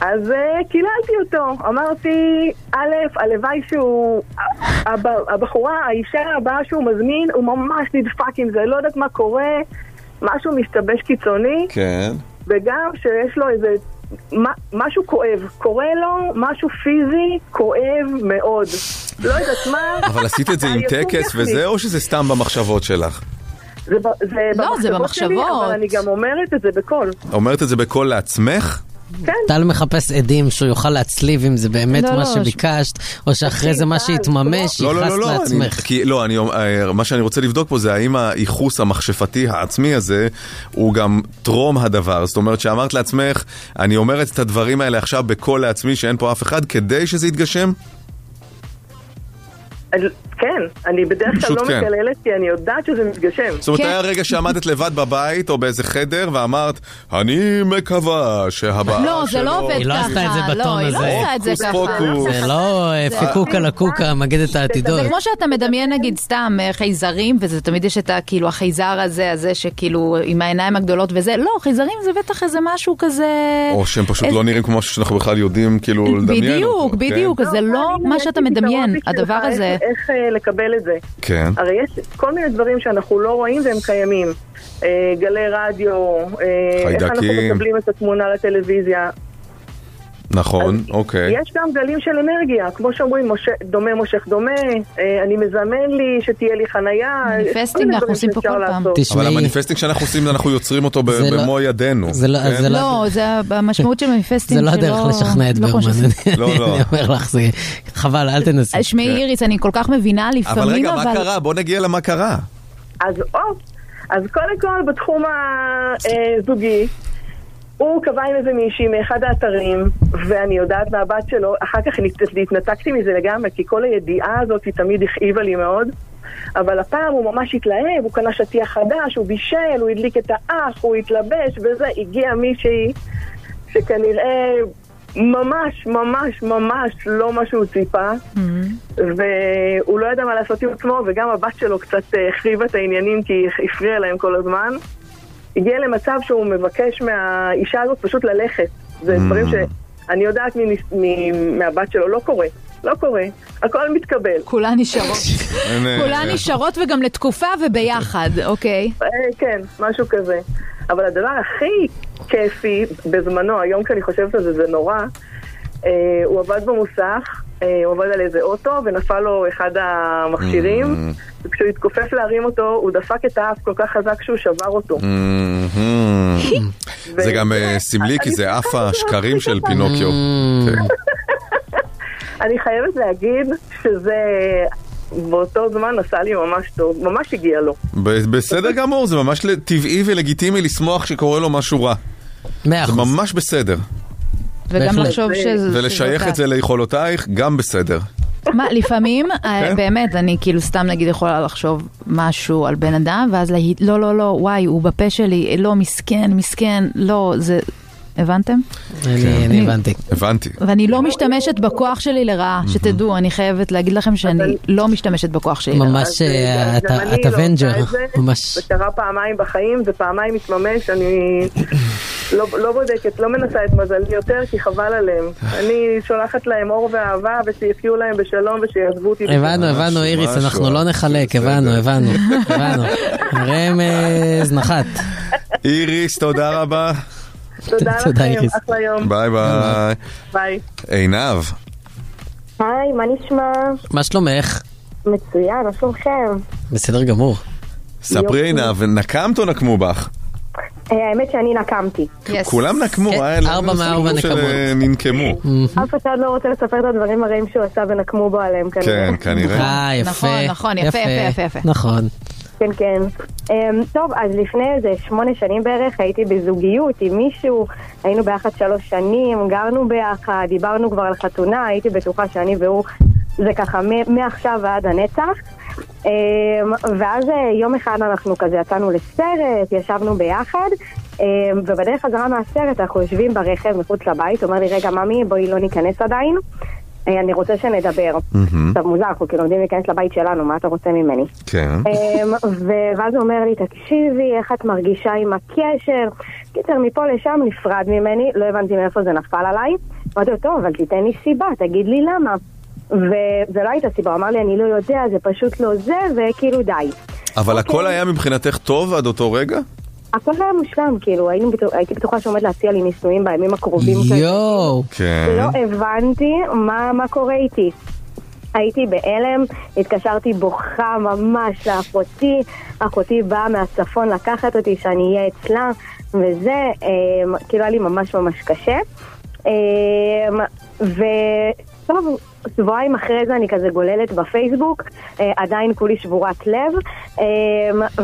אז uh, קיללתי אותו, אמרתי, א', הלוואי שהוא, הב, הבחורה, האישה הבאה שהוא מזמין, הוא ממש נדפק עם זה, לא יודעת מה קורה, משהו משתבש קיצוני, כן. וגם שיש לו איזה, מה, משהו כואב, קורה לו משהו פיזי כואב מאוד, לא יודעת מה. אבל עשית את זה עם טקס. וזה, או שזה סתם במחשבות שלך? זה, זה לא, זה במחשבות שלי, במחשבות. אבל אני גם אומרת את זה בקול. אומרת את זה בקול לעצמך? כן. טל מחפש עדים שהוא יוכל להצליב אם זה באמת לא, מה לא, שביקשת, או שאחרי זה מה שהתממש, לא, לא, ייחסת לא, לא, אני, לעצמך. כי, לא, אני, אה, מה שאני רוצה לבדוק פה זה האם הייחוס המכשפתי העצמי הזה הוא גם טרום הדבר. זאת אומרת שאמרת לעצמך, אני אומרת את הדברים האלה עכשיו בקול לעצמי שאין פה אף אחד כדי שזה יתגשם? כן, אני בדרך כלל לא כן. מקללת כי אני יודעת שזה מתגשם. זאת אומרת, היה רגע שעמדת לבד בבית או באיזה חדר ואמרת, אני מקווה שהבאה לא, זה לא שלו-" עובד היא לא עשתה את זה ככה, לא, בטון היא לא הזה. עושה את זה ככה. זה לא אה, פיקוקה לקוקה, מגדת העתידות. זה כמו שאתה מדמיין נגיד סתם אה, חייזרים, וזה תמיד יש את כאילו החייזר הזה, הזה שכאילו עם העיניים הגדולות וזה, לא, חייזרים זה בטח איזה משהו כזה... או שהם פשוט לא נראים כמו משהו שאנחנו בכלל יודעים כאילו לדמיין בדיוק. כן? בדיוק, זה לא הנה, מה שאתה מדמיין, הדבר הזה. איך, אה, לקבל את זה. כן. הרי יש כל מיני דברים שאנחנו לא רואים והם קיימים. אה, גלי רדיו, אה, איך אנחנו חיידקים. מקבלים את התמונה לטלוויזיה. נכון, אוקיי. יש גם גלים של אנרגיה, כמו שאומרים, מושך, דומה מושך דומה, אה, אני מזמן לי שתהיה לי חנייה. manifesting אנחנו עושים פה כל פעם. לעשות. אבל תשמעי, ה manifesting שאנחנו עושים, אנחנו יוצרים אותו לא- במו ידינו. זה לא- כן? זה לא- לא, זה המשמעות של מניפסטינג זה לא שלא... הדרך לשכנע את לא ברמן, אני לא, לא. אני אומר לך, זה חבל, אל תנסי. שמעי איריס, אני כל כך מבינה אבל לפעמים, רגע, אבל... מה קרה? בוא נגיע למה קרה. אז או, אז קודם כל בתחום הזוגי, הוא קבע עם איזה מישהי מאחד האתרים, ואני יודעת מהבת שלו, אחר כך נת- התנתקתי מזה לגמרי, כי כל הידיעה הזאת היא תמיד הכאיבה לי מאוד. אבל הפעם הוא ממש התלהב, הוא קנה שטיח חדש, הוא בישל, הוא הדליק את האח, הוא התלבש וזה, הגיע מישהי שכנראה ממש ממש ממש לא מה שהוא ציפה, והוא לא ידע מה לעשות עם עצמו, וגם הבת שלו קצת אה, החריבה את העניינים כי היא הפריעה להם כל הזמן. הגיע למצב שהוא מבקש מהאישה הזאת פשוט ללכת. זה Mm. דברים שאני יודעת מניס- מ- מהבת שלו, לא קורה. לא קורה, הכל מתקבל. כולן נשארות. כולן נשארות וגם לתקופה וביחד, אוקיי? אה, כן, משהו כזה. אבל הדבר הכי כיפי בזמנו, היום כשאני חושבת על זה, זה נורא, אה, הוא עבד במוסך, אה, הוא עבד על איזה אוטו, ונפל לו אחד המכשירים, וכשהוא התכופף להרים אותו, הוא דפק את האף כל כך חזק שהוא שבר אותו. מהמם. זה גם אה, סמלי, כי זה עף השקרים של פינוקיו. כן. אני חייבת להגיד שזה באותו זמן עשה לי ממש טוב, ממש הגיע לו. בסדר גמור, זה ממש טבעי ולגיטימי לשמוח כשקורה לו משהו רע. מאה זה אחוז. ממש בסדר. וגם. לחשוב שזה... ולשייך את זה ליכולותייך, גם בסדר. מה, לפעמים, אה, כן. באמת, אני כאילו סתם נגיד יכולה לחשוב משהו על בן אדם, ואז להגיד, לא, לא, לא, וואי, הוא בפה שלי, לא, מסכן, מסכן, לא, זה... הבנתם? אני אני הבנתי. הבנתי. ואני לא משתמשת בכוח שלי לרעה, שתדעו, אני חייבת להגיד לכם שאני לא משתמשת בכוח שלי לרעה. ממש אה, את הלא avenger. את זה, ממש. זה קרה פעמיים בחיים, ופעמיים התממש, אני לא, לא בודקת, לא מנסה את מזלי יותר, כי חבל עליהם. אני שולחת להם אור ואהבה, ושיחיו להם בשלום ושיעזבו אותי. הבנו, הבנו איריס, אנחנו לא נחלק, הבנו, הבנו, הבנו. ראם אה, זנחת. איריס, תודה רבה. תודה לכם. אחלה יום. ביי ביי. ביי. עינב, היי, מה נשמע? מה שלומך? מצוין, מה שלומכם? בסדר גמור. ספרי עינב, נקמת או נקמו בך? אה, האמת שאני נקמתי. כולם נקמו, כן, היה לנו ארבע מארבע סיפור נקמות. שננקמו. אף אחד לא רוצה לספר את הדברים הרעים שהוא עשה ונקמו בו עליהם כנראה. כן, כנראה. אה, יפה. נכון, נכון, יפה, יפה, יפה. נכון. כן, כן. Um, טוב, אז לפני איזה שמונה שנים בערך הייתי בזוגיות עם מישהו, היינו ביחד שלוש שנים, גרנו ביחד, דיברנו כבר על חתונה, הייתי בטוחה שאני והוא, זה ככה מעכשיו ועד הנצח. Um, ואז אה, יום אחד אנחנו כזה יצאנו לסרט, ישבנו ביחד, um, ובדרך חזרה מהסרט אנחנו יושבים ברכב מחוץ לבית, אומר לי, רגע, ממי, בואי לא ניכנס עדיין. אני רוצה שנדבר. עכשיו מוזר, אנחנו כאילו עומדים להיכנס לבית שלנו, מה אתה רוצה ממני? כן. אמ, ואז הוא אומר לי, תקשיבי, איך את מרגישה עם הקשר? קיצר, מפה לשם נפרד ממני, לא הבנתי מאיפה זה נפל עליי. אמרתי לו, טוב, אבל תיתן לי סיבה, תגיד לי למה. וזה לא הייתה סיבה, הוא אמר לי, אני לא יודע, זה פשוט לא זה, וכאילו די. אבל אוקיי. הכל היה מבחינתך טוב עד אותו רגע? הכל היה מושלם, כאילו, היינו הייתי בטוחה שעומד להציע לי נישואים בימים הקרובים. יואו. כן. לא הבנתי מה, מה קורה איתי. הייתי בהלם, התקשרתי בוכה ממש לאחותי, אחותי באה מהצפון לקחת אותי שאני אהיה אצלה, וזה, אה, כאילו היה לי ממש ממש קשה. אה, וטוב, שבועיים אחרי זה אני כזה גוללת בפייסבוק, אה, עדיין כולי שבורת לב, אה,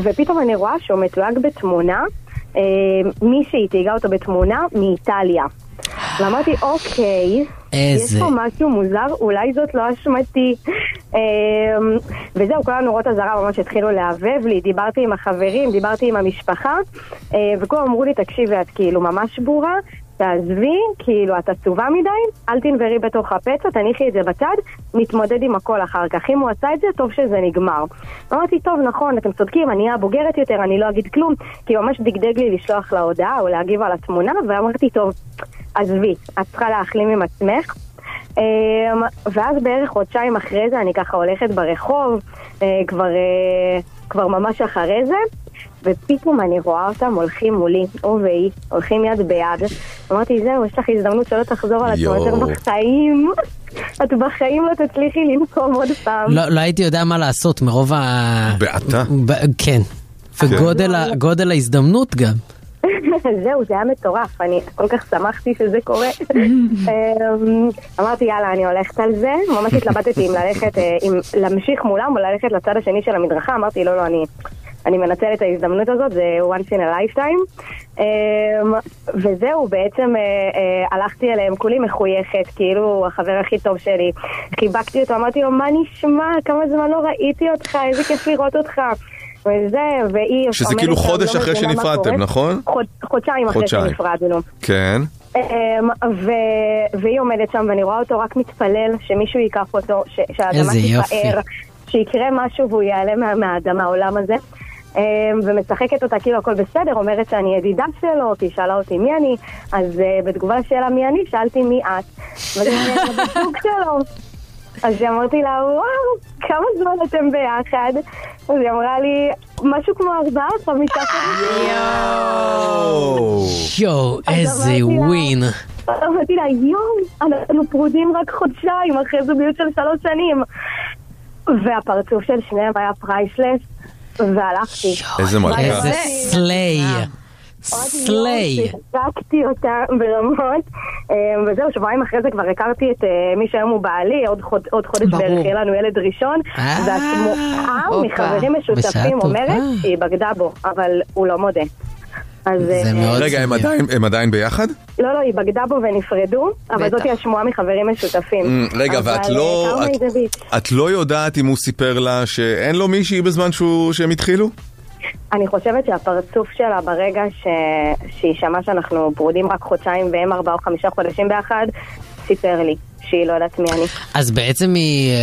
ופתאום אני רואה שהוא מתויג בתמונה, אה, מישהי תהיגה אותו בתמונה מאיטליה. ואמרתי, אוקיי, איזה- יש פה משהו מוזר, אולי זאת לא אשמתי. אמ, וזהו, כל הנורות אזהרה ממש התחילו להבהב לי, דיברתי עם החברים, דיברתי עם המשפחה, אה, וכולם אמרו לי, תקשיבי, את כאילו ממש שבורה, תעזבי, כאילו, את עצובה מדי, אל תנברי בתוך הפצע, תניחי את זה בצד, נתמודד עם הכל אחר כך. אם הוא עשה את זה, טוב שזה נגמר. אמרתי, טוב, נכון, אתם צודקים, אני אהיה בוגרת יותר, אני לא אגיד כלום, כי ממש דגדג לי לשלוח לה הודעה או להגיב על התמונה, ואמרתי, טוב, עזבי, את צריכה להחלים עם עצמך. אמ, ואז בערך חודשיים אחרי זה אני ככה הולכת ברחוב, אה, כבר, אה, כבר ממש אחרי זה, ופתאום אני רואה אותם הולכים מולי, הוא והיא, הולכים יד ביד. אמרתי, זהו, יש לך הזדמנות שלא תחזור על עצמו יותר. בחיים. את בחיים לא תצליחי לנקום עוד פעם. לא לא הייתי יודע מה לעשות מרוב ה... בעתה. ב- כן. וגודל ה- גודל ההזדמנות גם. זהו, זה היה מטורף, אני כל כך שמחתי שזה קורה. אמ, אמרתי, יאללה, אני הולכת על זה. ממש התלבטתי אם ללכת, אה, אם להמשיך מולם או ללכת לצד השני של המדרכה. אמרתי, לא, לא, אני... אני מנצלת את ההזדמנות הזאת, זה once in a lifetime. אמ, וזהו, בעצם אה, אה, הלכתי אליהם, כולי מחויכת, כאילו החבר הכי טוב שלי. חיבקתי אותו, אמרתי לו, מה נשמע? כמה זמן לא ראיתי אותך, איזה כיף לראות אותך. וזה, והיא שזה כאילו חודש לא אחרי שנפרדתם. נכון? חוד, חודשיים אחרי. שנפרדנו. כן. אמ, ו... והיא עומדת שם ואני רואה אותו רק מתפלל שמישהו ייקח אותו. שהאדמה איזה יופי. תיפאר, שיקרה משהו והוא ייעלם מה... מה... מהעולם הזה. אמ, ומשחקת אותה כאילו הכל בסדר, אומרת שאני ידידה שלו, כי היא שאלה אותי מי אני, אז uh, בתגובה לשאלה מי אני, שאלתי מי את. וזה שלו. אז אמרתי לה, וואו, כמה זמן אתם ביחד? אז היא אמרה לי, משהו כמו ארבעה או חמישה חודשים. יואו, אז איזה ווין. אמרתי לה, יואו, אנחנו פרודים רק חודשיים אחרי זוגיות של שלוש שנים. והפרצוף של שניהם היה priceless, והלכתי. איזה מלכה. איזה slay. slay. שיחקתי אותה ברמות, אה, וזהו, שבועיים אחרי זה כבר הכרתי את אה, מי שהיום הוא בעלי, עוד חוד- עוד חודש. בערך יהיה לנו ילד ראשון, אה, הופה. מחברים משותפים. אומרת שהיא בגדה בו, אבל הוא לא מודה. אז... אה, רגע, הם עדיין- הם עדיין ביחד? לא, לא, היא בגדה בו ונפרדו, אבל זאתי השמועה מחברים משותפים. Mm, רגע, ואת לא- אה, קרמה את- זה. את לא יודעת אם הוא סיפר לה שאין לו מישהי בזמן שהוא- שהם התחילו? אני חושבת שהפרצוף שלה ברגע ש... שהיא שמעה שאנחנו פרודים רק חודשיים והם ארבעה או חמישה חודשים ביחד, סיפר לי שהיא לא יודעת מי אני. אז בעצם היא, אה,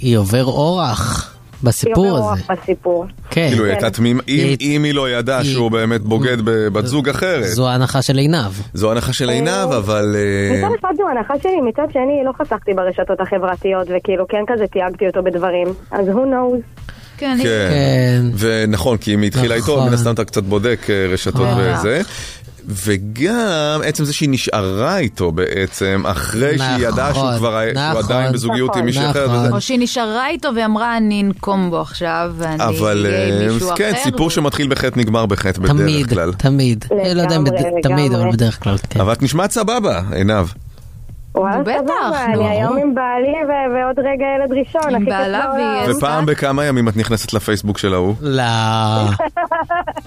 היא עובר אורח בסיפור הזה. בסיפור. כן. כאילו, היא הייתה תמימה, אם אם היא לא ידעה שהוא באמת בוגד בבת זוג אחרת. זו ההנחה של עינב. זו הנחה של עינב, אבל... אה, מצד אחד זו הנחה שלי, מצד שני לא חסכתי ברשתות החברתיות, וכאילו כן כזה תייגתי אותו בדברים, אז who knows. כן, כן. ונכון, כי אם היא התחילה איתו, נכון. מן הסתם אתה קצת בודק אה, רשתות אה. וזה. וגם עצם זה שהיא נשארה איתו בעצם, אחרי שהיא ידעה שהוא נכון, כבר היה- שהוא נכון. עדיין בזוגיות עם מישהי אחרת. וזה. או שהיא נשארה איתו ואמרה, אני אנקום בו עכשיו, ואני אבל אהיה עם אה, מישהו אחר. כן, סיפור שמתחיל בחטא נגמר בחטא בדרך תמיד, כלל. תמיד. לגמרי, לא יודע אם בד- תמיד, אבל. בדרך כלל, כן. אבל את נשמעת סבבה, עינב. וואלה, סבבה, אני היום עם בעלי ועוד רגע ילד ראשון, הכי כיף בעולם. ופעם בכמה ימים את נכנסת לפייסבוק של ההוא? לא. אה?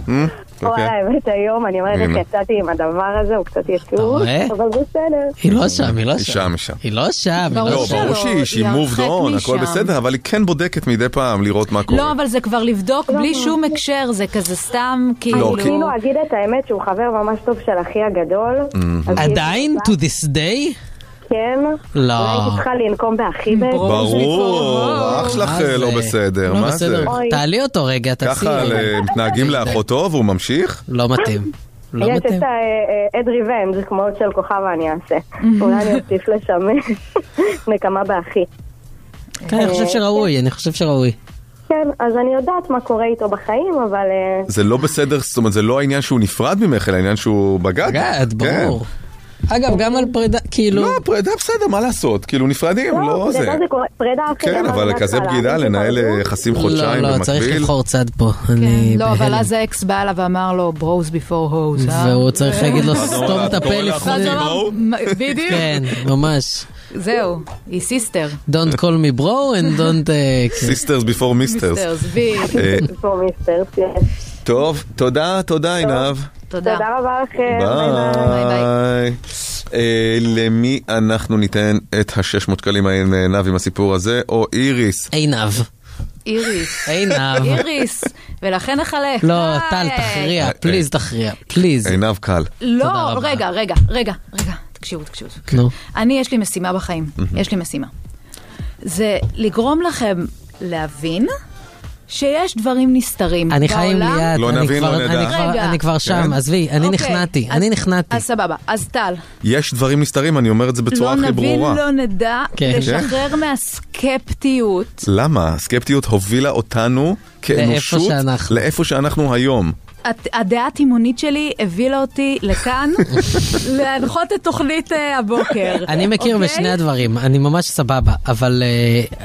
וואלה, אוקיי. האמת היום, אני אומרת יצאתי עם הדבר הזה, הוא קצת יצור? אבל בסדר. היא לא שם, היא לא היא שם. היא שם. היא לא שם, היא לא, לא שם. ברור שהיא, שהיא moved on, הכל. בסדר, אבל היא כן בודקת מדי פעם לראות מה קורה. לא, אבל זה כבר לבדוק בלי שום הקשר, זה כזה סתם, כאילו... אני כאילו אגיד את האמת שהוא חבר ממש טוב של אחי הגדול. אז עדיין? to this day? כן. לא. אולי הייתי צריכה לנקום באחי בעצם. ברור, אח שלך אה, לא? בסדר, לא מה זה? תעלי אותו רגע, תעשי. ככה אה, מתנהגים לאחותו והוא ממשיך? לא מתאים. לא יש מתאים. את אד ריבנג' כמו של כוכבה אני אעשה. אולי אני אוסיף לשם נקמה באחי. כן, אני חושב שראוי, אני חושב שראוי. כן, אז אני יודעת מה קורה איתו בחיים, אבל... אה, זה לא בסדר, זאת אומרת, זה לא העניין שהוא נפרד ממך, אלא העניין שהוא בגד. בגד, כן. ברור. אגב, גם על פרידה, כאילו... לא, פרידה בסדר, מה לעשות? כאילו נפרדים, לא זה. פרידה זה פרידה אחרת. כן, אבל כזה בגידה, לנהל יחסים חודשיים לא, לא, צריך במקביל. לבחור צד פה. אני לא, אבל. אז האקס בא אליו ואמר לו, bros before hoes. והוא צריך להגיד לו, סתום את הפה לפני. אז הוא אמר, "מה- בדיוק. כן, ממש. זהו, היא sister. Don't call me bro and don't... כן. sisters before misters. mister, כן. טוב, תודה, תודה עינב. תודה. תודה רבה לכם. ביי. אה, למי אנחנו ניתן את ה-600 שקלים העינב עם הסיפור הזה, או איריס? עינב. איריס. עינב. איריס. ולכן נחלק. לא, טל, תכריע, please תכריע, please. עינב קל. לא. רגע, רגע, רגע, רגע, תקשיבו, תקשיבו. נו. אני, יש לי משימה בחיים. יש לי משימה. זה לגרום לכם להבין שיש דברים נסתרים אני חי עם. ליאת, לא אני נבין, כבר- לא. אני כבר-. אני כבר שם, כן? עזבי, אני אוקיי, נכנעתי, אז- אני נכנעתי. אז סבבה, אז טל, יש דברים נסתרים, אני אומר את זה בצורה לא הכי נבין, ברורה. לא נדע, כן. לשחרר מהסקפטיות. למה? הסקפטיות הובילה אותנו כאנושות שאנחנו. לאיפה שאנחנו היום. הדעה התימונית שלי הבילה אותי לכאן להנחות את תוכנית אה, הבוקר. אני מכיר אוקיי? בשני הדברים, אני ממש סבבה, אבל אה,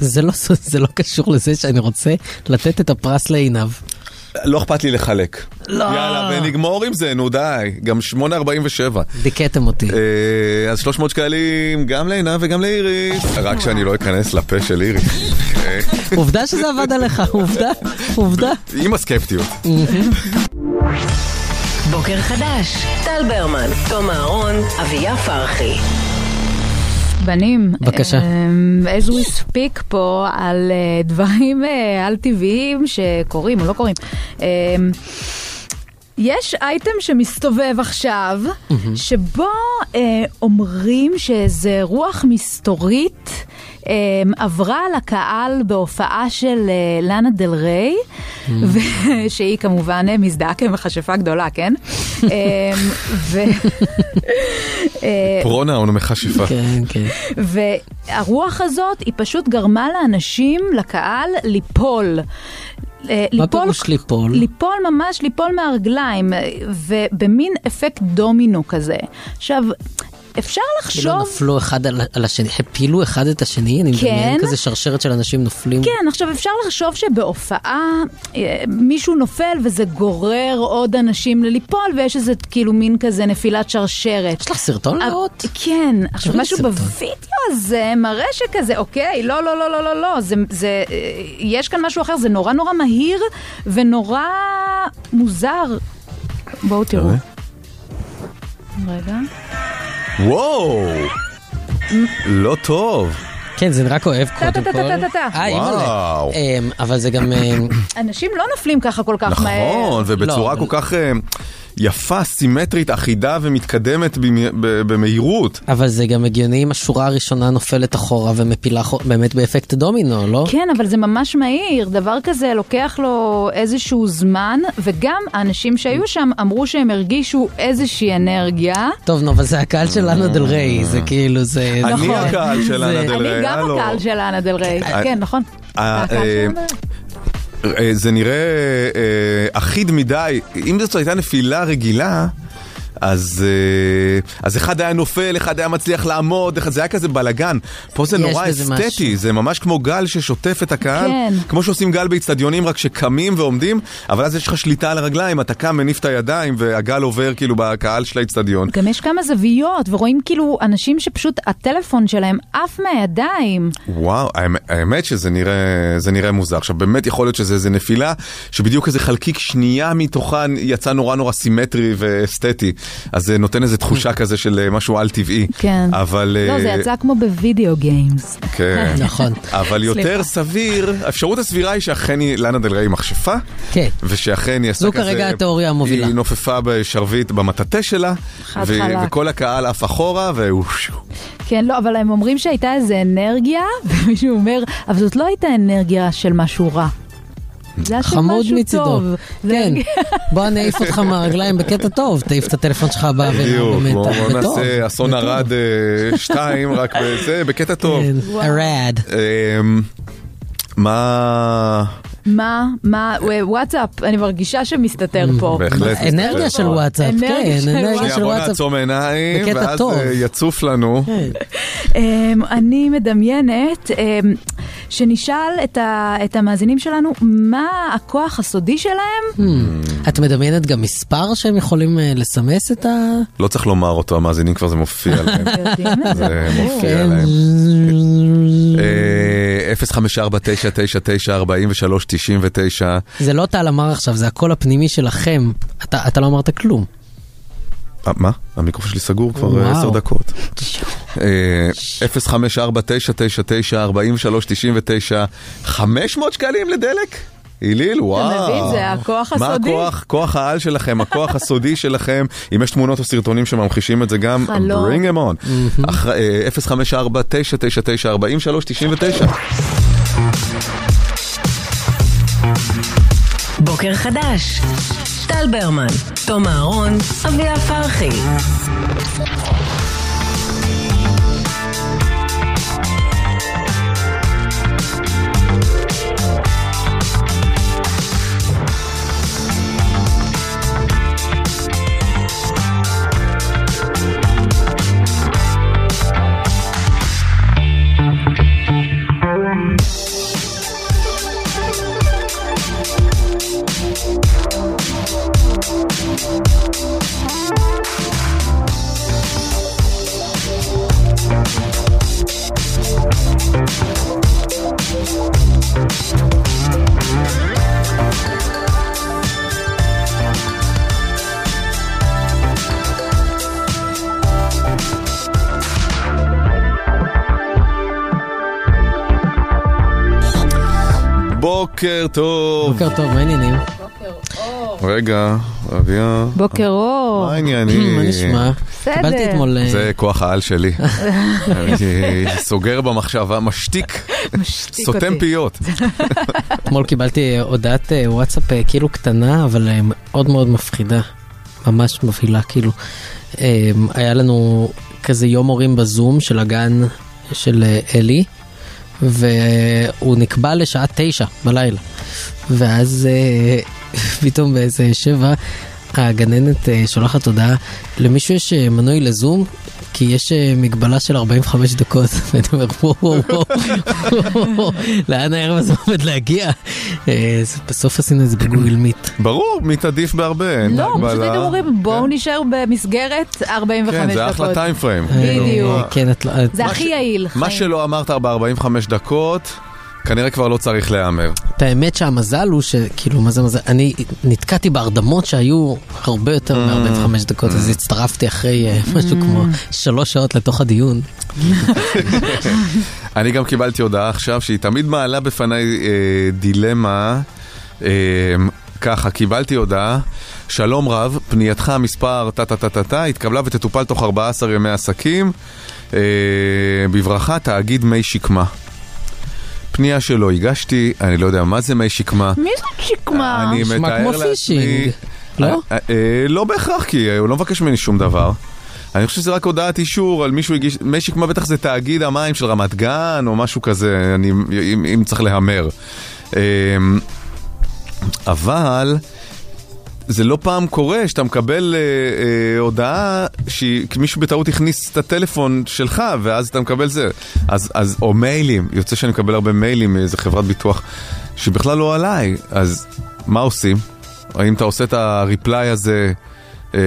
זה לא- זה לא קשור לזה שאני רוצה לתת את הפרס לעינב. לא אכפת לי לחלק. לא. יאללה, ונגמור עם זה, נו די. גם 8.47. דיכאתם אותי. אה, אז 300 שקלים גם לעינב וגם לאיריס. רק שאני לא אכנס לפה של איריס. עובדה שזה עבד עליך, עובדה, עובדה. עם הסקפטיות. בוקר חדש, טל ברמן, תום אהרון, אביה פרחי. בנים, בבקשה. אה, as we speak פה על אה, דברים אה, על טבעיים שקורים או לא קורים. אה, יש אייטם שמסתובב עכשיו, שבו אה, אומרים שאיזה רוח מסתורית עברה על הקהל בהופעה של אה, לאנה דל ריי, שהיא כמובן אה, מזדהה כמכשפה גדולה, כן? ו... אה, פרונאון מכשפה. כן, כן. והרוח הזאת היא פשוט גרמה לאנשים, לקהל, ליפול. מה ליפול, פירוש ליפול? ליפול ממש, ליפול מהרגליים, ובמין אפקט דומינו כזה. עכשיו, אפשר לחשוב... כאילו נפלו אחד על, על השני, הפילו אחד את השני, אני מדמיין כן. כזה שרשרת של אנשים נופלים. כן, עכשיו אפשר לחשוב שבהופעה אה, מישהו נופל וזה גורר עוד אנשים לליפול ויש איזה כאילו מין כזה נפילת שרשרת. יש לך סרטון אה, לראות? כן, עכשיו משהו סרטון. בווידאו הזה מראה שכזה, אוקיי, לא, לא, לא, לא, לא, לא, זה, זה, אה, יש כאן משהו אחר, זה נורא נורא מהיר ונורא מוזר. בואו תראו. רגע. וואו! לא טוב. כן, זה נראה כואב קודם כל. אה, אימא'לה. וואו. אמ, אבל זה גם... אמ, אנשים לא נופלים ככה כל כך מהר. נכון, ובצורה לא, כל כך אה, יפה, סימטרית, אחידה ומתקדמת במהירות. אבל זה גם הגיוני אם השורה הראשונה נופלת אחורה ומפילה באמת באפקט דומינו, לא? כן, אבל זה ממש מהיר, דבר כזה לוקח לו איזשהו זמן, וגם האנשים שהיו שם אמרו שהם הרגישו איזושהי אנרגיה. טוב, נו, אבל זה הקהל של לאנה דל ריי, זה כאילו, זה... אני נכון. הקהל של לאנה דל אני ריי, גם הלו. הקהל של לאנה דל ריי, אה, כן, נכון. זה נראה אה, אחיד מדי, אם זאת הייתה נפילה רגילה, אז, אה, אז אחד היה נופל, אחד היה מצליח לעמוד, אחד, זה היה כזה בלאגן. פה זה נורא אסתטי, משהו. זה ממש כמו גל ששוטף את הקהל, כן. כמו שעושים גל באיצטדיונים רק שקמים ועומדים, אבל אז יש לך שליטה על הרגליים, אתה קם, מניף את הידיים, והגל עובר כאילו בקהל של האיצטדיון. גם יש כמה זוויות, ורואים כאילו אנשים שפשוט הטלפון שלהם עף מהידיים. וואו, האמת, שזה נראה, נראה מוזר. עכשיו באמת יכול להיות שזה איזה נפילה שבדיוק איזה חלקיק שנייה מתוכה יצא נורא נורא סימטרי ואסתטי. אז זה נותן איזה תחושה כזה של אה, משהו על טבעי. כן. אבל... לא, אה, זה יצא כמו ב video games. כן. נכון. אבל יותר. סביר, האפשרות הסבירה היא שאכן היא לאנה דל ריי מכשפה. כן. ושאכן היא עשתה זו כזה... כרגע התיאוריה המובילה. היא נופפה בשרביט במטאטה שלה. חד ו- חלק. וכל הקהל עף אחורה, והוא... כן, לא, אבל הם אומרים שהייתה איזה אנרגיה, ומישהו אומר, אבל זאת לא הייתה אנרגיה של משהו רע. זה חמוד משהו מצידו. טוב. כן, בוא אני אעיף אותך מהרגליים בקטע טוב, תעיף את הטלפון שלך באוויר, בדיוק, באמת, בוא. נעשה אסון ערד 2, רק בזה, בקטע טוב. כן, ערד. אמ, מה... מה, מה, אה, וואטסאפ, אני מרגישה שמסתתר פה. בהחלט. אנרגיה של וואטסאפ, כן, אנרגיה של וואטסאפ. בוא נעצום עיניים, ואז אה, יצוף לנו. כן. אמ, אני מדמיינת אמ, שנשאל את המאזינים שלנו, מה הכוח הסודי שלהם? Hmm. Hmm. את מדמיינת גם מספר שהם יכולים אה, לסמס את ה... לא צריך לומר אותו, המאזינים כבר זה מופיע להם. זה מופיע להם. 054 9994 99. זה לא טל אמר עכשיו, זה הקול הפנימי שלכם. אתה, אתה לא אמרת כלום. אה, מה? המיקרופון שלי סגור כבר אה, עשר דקות. 054-999-4399, 500 אה, שקלים לדלק? איליל, וואו. אתה מבין, זה הכוח הסודי. מה הכוח, כוח העל שלכם, הכוח הסודי שלכם. אם יש תמונות או סרטונים שממחישים את זה גם, bring them on. 054 999 4399 בוקר חדש. טל ברמן, תום אהרון, אביה פרחי. בוקר טוב. בוקר טוב, מה העניינים? רגע, אביה. בוקר אור. מה העניינים? מה נשמע? בסדר. קיבלתי אתמול... אה, זה כוח העל שלי. סוגר במחשבה, משתיק, משתיק סותם אותי. פיות. אתמול קיבלתי אה, הודעת אה, וואטסאפ כאילו קטנה, אבל מאוד מאוד מפחידה. ממש מבהילה, כאילו. היה לנו כזה יום הורים בזום של הגן של אלי, והוא נקבע לשעה תשע בלילה. ואז אה, פתאום באיזה שבע הגננת אה, שולחת הודעה, למישהו יש אה, מנוי לזום? כי יש אה, מגבלה של 45 דקות, ואני אומר, וואו, וואו, וואו, לאן הערב הזה עומד להגיע? אה, בסוף עשינו את זה בגוגל מיט. ברור, מיט עדיף בהרבה, אין לא, פשוט. הייתם אומרים, בואו נשאר במסגרת 45 כן, דקות. זה אחלה טיים פריים. בדיוק. כן, את לא... זה הכי יעיל. מה. שלא אמרת ב-45 דקות, כנראה כבר לא צריך להיאמר. את האמת שהמזל הוא שכאילו, מה זה מזל? אני נתקעתי בהרדמות שהיו הרבה יותר מ-45 דקות, אז הצטרפתי אחרי אה, משהו כמו שלוש שעות לתוך הדיון. אני גם קיבלתי הודעה עכשיו שהיא תמיד מעלה בפניי אה, דילמה. אה, ככה, קיבלתי הודעה, שלום רב, פנייתך מספר טה-טה-טה-טה התקבלה ותטופל תוך 14 ימי עסקים. אה, בברכה, תאגיד מי שקמה. פנייה שלא הגשתי, אני לא יודע מה זה מי שקמה. מי זאת שקמה? אני מתאר כמו לעצמי- פישינג, לא? אה, אה, אה, לא בהכרח, כי הוא לא מבקש ממני שום דבר. אני חושב שזה רק הודעת אישור על מישהו הגיש, מי שקמה בטח זה תאגיד המים של רמת גן או משהו כזה, אני, אם, אם צריך להמר. אה, אבל זה לא פעם קורה שאתה מקבל אה, אה, הודעה שמישהו בטעות הכניס את הטלפון שלך ואז אתה מקבל זה. אז, אז, או מיילים, יוצא שאני מקבל הרבה מיילים מאיזה חברת ביטוח שבכלל לא עליי, אז מה עושים? האם אתה עושה את הריפליי הזה, אה,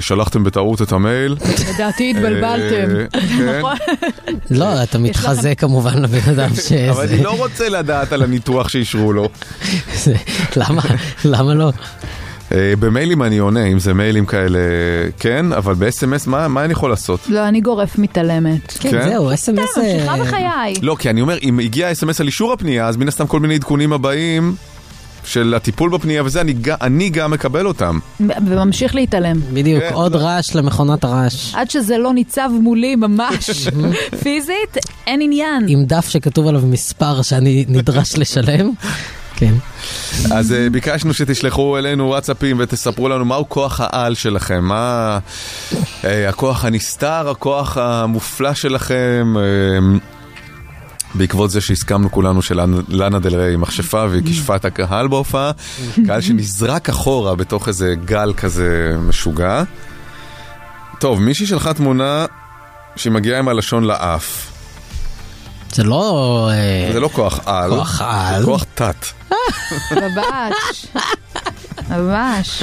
שלחתם בטעות את המייל? לדעתי התבלבלתם. אה, כן. נכון? לא, אתה מתחזה כמובן לבן אדם שזה... אבל אני לא רוצה לדעת על הניתוח שאישרו לו. למה? למה לא? אה, במיילים אני עונה, אם זה מיילים כאלה, כן, אבל ב-SMS מה מה אני יכול לעשות? לא, אני גורף מתעלמת. כן, כן? זהו, אס.אם.אס... ממשיכה בחיי. לא, כי אני אומר, אם הגיע אס.אם.אס על אישור הפנייה, אז מן הסתם כל מיני עדכונים הבאים של הטיפול בפנייה וזה, אני, אני גם מקבל אותם. וממשיך להתעלם. בדיוק, כן, עוד רעש למכונת הרעש. עד שזה לא ניצב מולי ממש פיזית, אין עניין. עם דף שכתוב עליו מספר שאני נדרש לשלם. כן. אז אה, ביקשנו שתשלחו אלינו וואטסאפים ותספרו לנו מהו כוח העל שלכם, מה אה, הכוח הנסתר, הכוח המופלא שלכם. אה, בעקבות זה שהסכמנו כולנו שלאנה דל ריי מכשפה והיא כישפה את הקהל בהופעה, קהל שנזרק אחורה בתוך איזה גל כזה משוגע. טוב, מישהי שלחה תמונה שמגיעה עם הלשון לאף. זה לא... אה, זה לא כוח על, כוח על. זה כוח תת. ממש. ממש.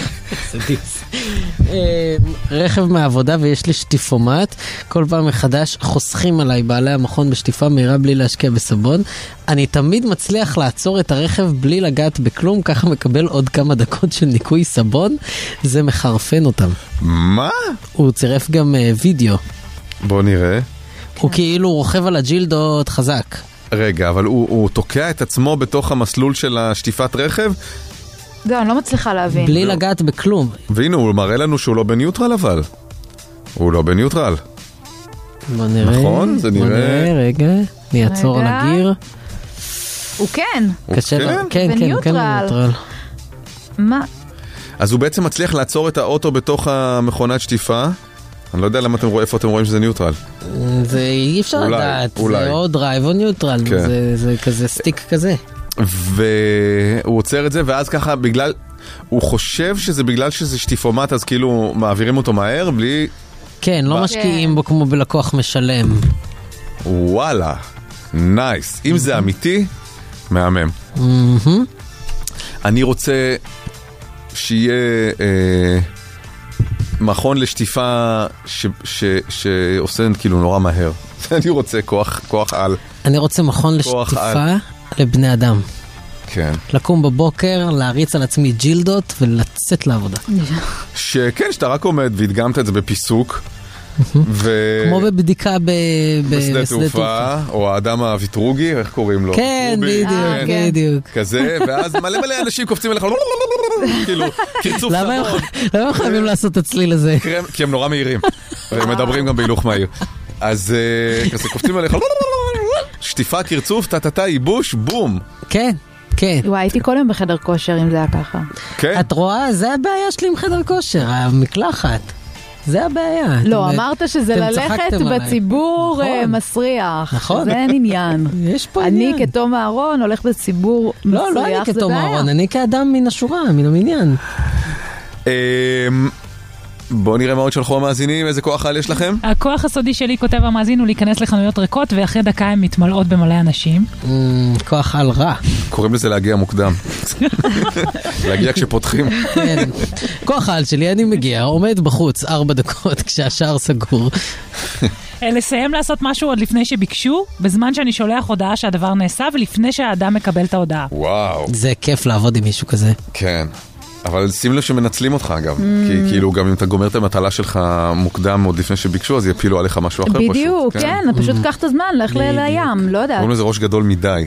אה, רכב מהעבודה ויש לי שטיפומט, כל פעם מחדש חוסכים עליי בעלי המכון בשטיפה מהירה בלי להשקיע בסבון. אני תמיד מצליח לעצור את הרכב בלי לגעת בכלום, ככה מקבל עוד כמה דקות של ניקוי סבון, זה מחרפן אותם. מה? הוא צירף גם אה, וידאו, בוא נראה. הוא כאילו רוכב על הג'ילדות חזק. רגע, אבל הוא, הוא תוקע את עצמו בתוך המסלול של השטיפת רכב, לא, אני לא מצליחה להבין. בלי לגעת בכלום. והנה הוא מראה לנו שהוא לא בניוטרל אבל. הוא לא בניוטרל. בוא נראה. נכון, זה בוא נראה- נראה, רגע, אני אעצור על. הגיר. הוא כן. הוא קשה לו, כן? כן, כן, הוא כן. בניוטרל. מה? אז הוא בעצם מצליח לעצור את האוטו בתוך המכונת שטיפה. אני לא יודע למה אתם רואים, איפה אתם רואים שזה neutral. זה אי אפשר אולי, לדעת, אולי. זה או drive או neutral, כן. זה- זה כזה stick כזה. והוא עוצר את זה, ואז ככה בגלל... הוא חושב שזה בגלל שזה שטיפומט, אז כאילו מעבירים אותו מהר, בלי... כן, לא ב- משקיעים בו כמו בלקוח משלם. וואלה, nice. אם זה אמיתי, מהמם. מהמם. אני רוצה שיהיה אה, מכון לשטיפה ש, ש, שעושה כאילו נורא מהר. אני רוצה כוח, כוח על. אני רוצה מכון לשטיפה על. לבני אדם. כן. לקום בבוקר, להריץ על עצמי ג'ילדות ולצאת לעבודה. שכן, שאתה רק עומד והדגמת את זה בפיסוק. ו... כמו בבדיקה ב- בשדה בשדה תעופה, או האדם הוויטרוגי, איך קוראים לו? כן, רובי, בדיוק, כן. בדיוק. כזה, ואז מלא מלא אנשים קופצים אליך, כאילו, קרצוף סבון. למה הם חייבים לעשות את הצליל הזה? כי הם נורא מהירים, והם מדברים גם בהילוך מהיר. אז אה, כזה קופצים עליך, שטיפה, קרצוף, טה-טה-טה, ייבוש, בום. כן, כן. וואי, הייתי כל יום בחדר כושר אם זה היה ככה. כן? את רואה? זה הבעיה שלי עם חדר כושר, המקלחת. זה הבעיה. לא, אתם- אמרת שזה ללכת. בציבור נכון. אה, מסריח. נכון. זה אין עניין. יש פה אני עניין. כתום אהרון הולך בציבור מסריח, לא, לא אני זה כתום בעיה. אהרון, אני כאדם מן השורה, מן המניין. אמ, בואו נראה מה עוד שלחו המאזינים, איזה כוח על יש לכם? הכוח הסודי שלי, כותב המאזין, הוא להיכנס לחנויות ריקות, ואחרי דקה הן מתמלאות במלא אנשים. כוח על רע. קוראים לזה להגיע מוקדם. להגיע כשפותחים. כן. כוח העל שלי, אני מגיע, עומד בחוץ ארבע דקות כשהשער סגור. אה, לסיים לעשות משהו עוד לפני שביקשו, בזמן שאני שולח הודעה שהדבר נעשה, ולפני שהאדם מקבל את ההודעה. וואו. זה כיף לעבוד עם מישהו כזה. כן. אבל שים לב שמנצלים אותך אגב, Mm. כי כאילו גם אם אתה גומר את המטלה שלך מוקדם עוד לפני שביקשו, אז יפילו עליך משהו אחר פשוט. בדיוק, כן, פשוט קח את הזמן, לך ל- לים, לא יודעת. קוראים לזה ראש גדול מדי.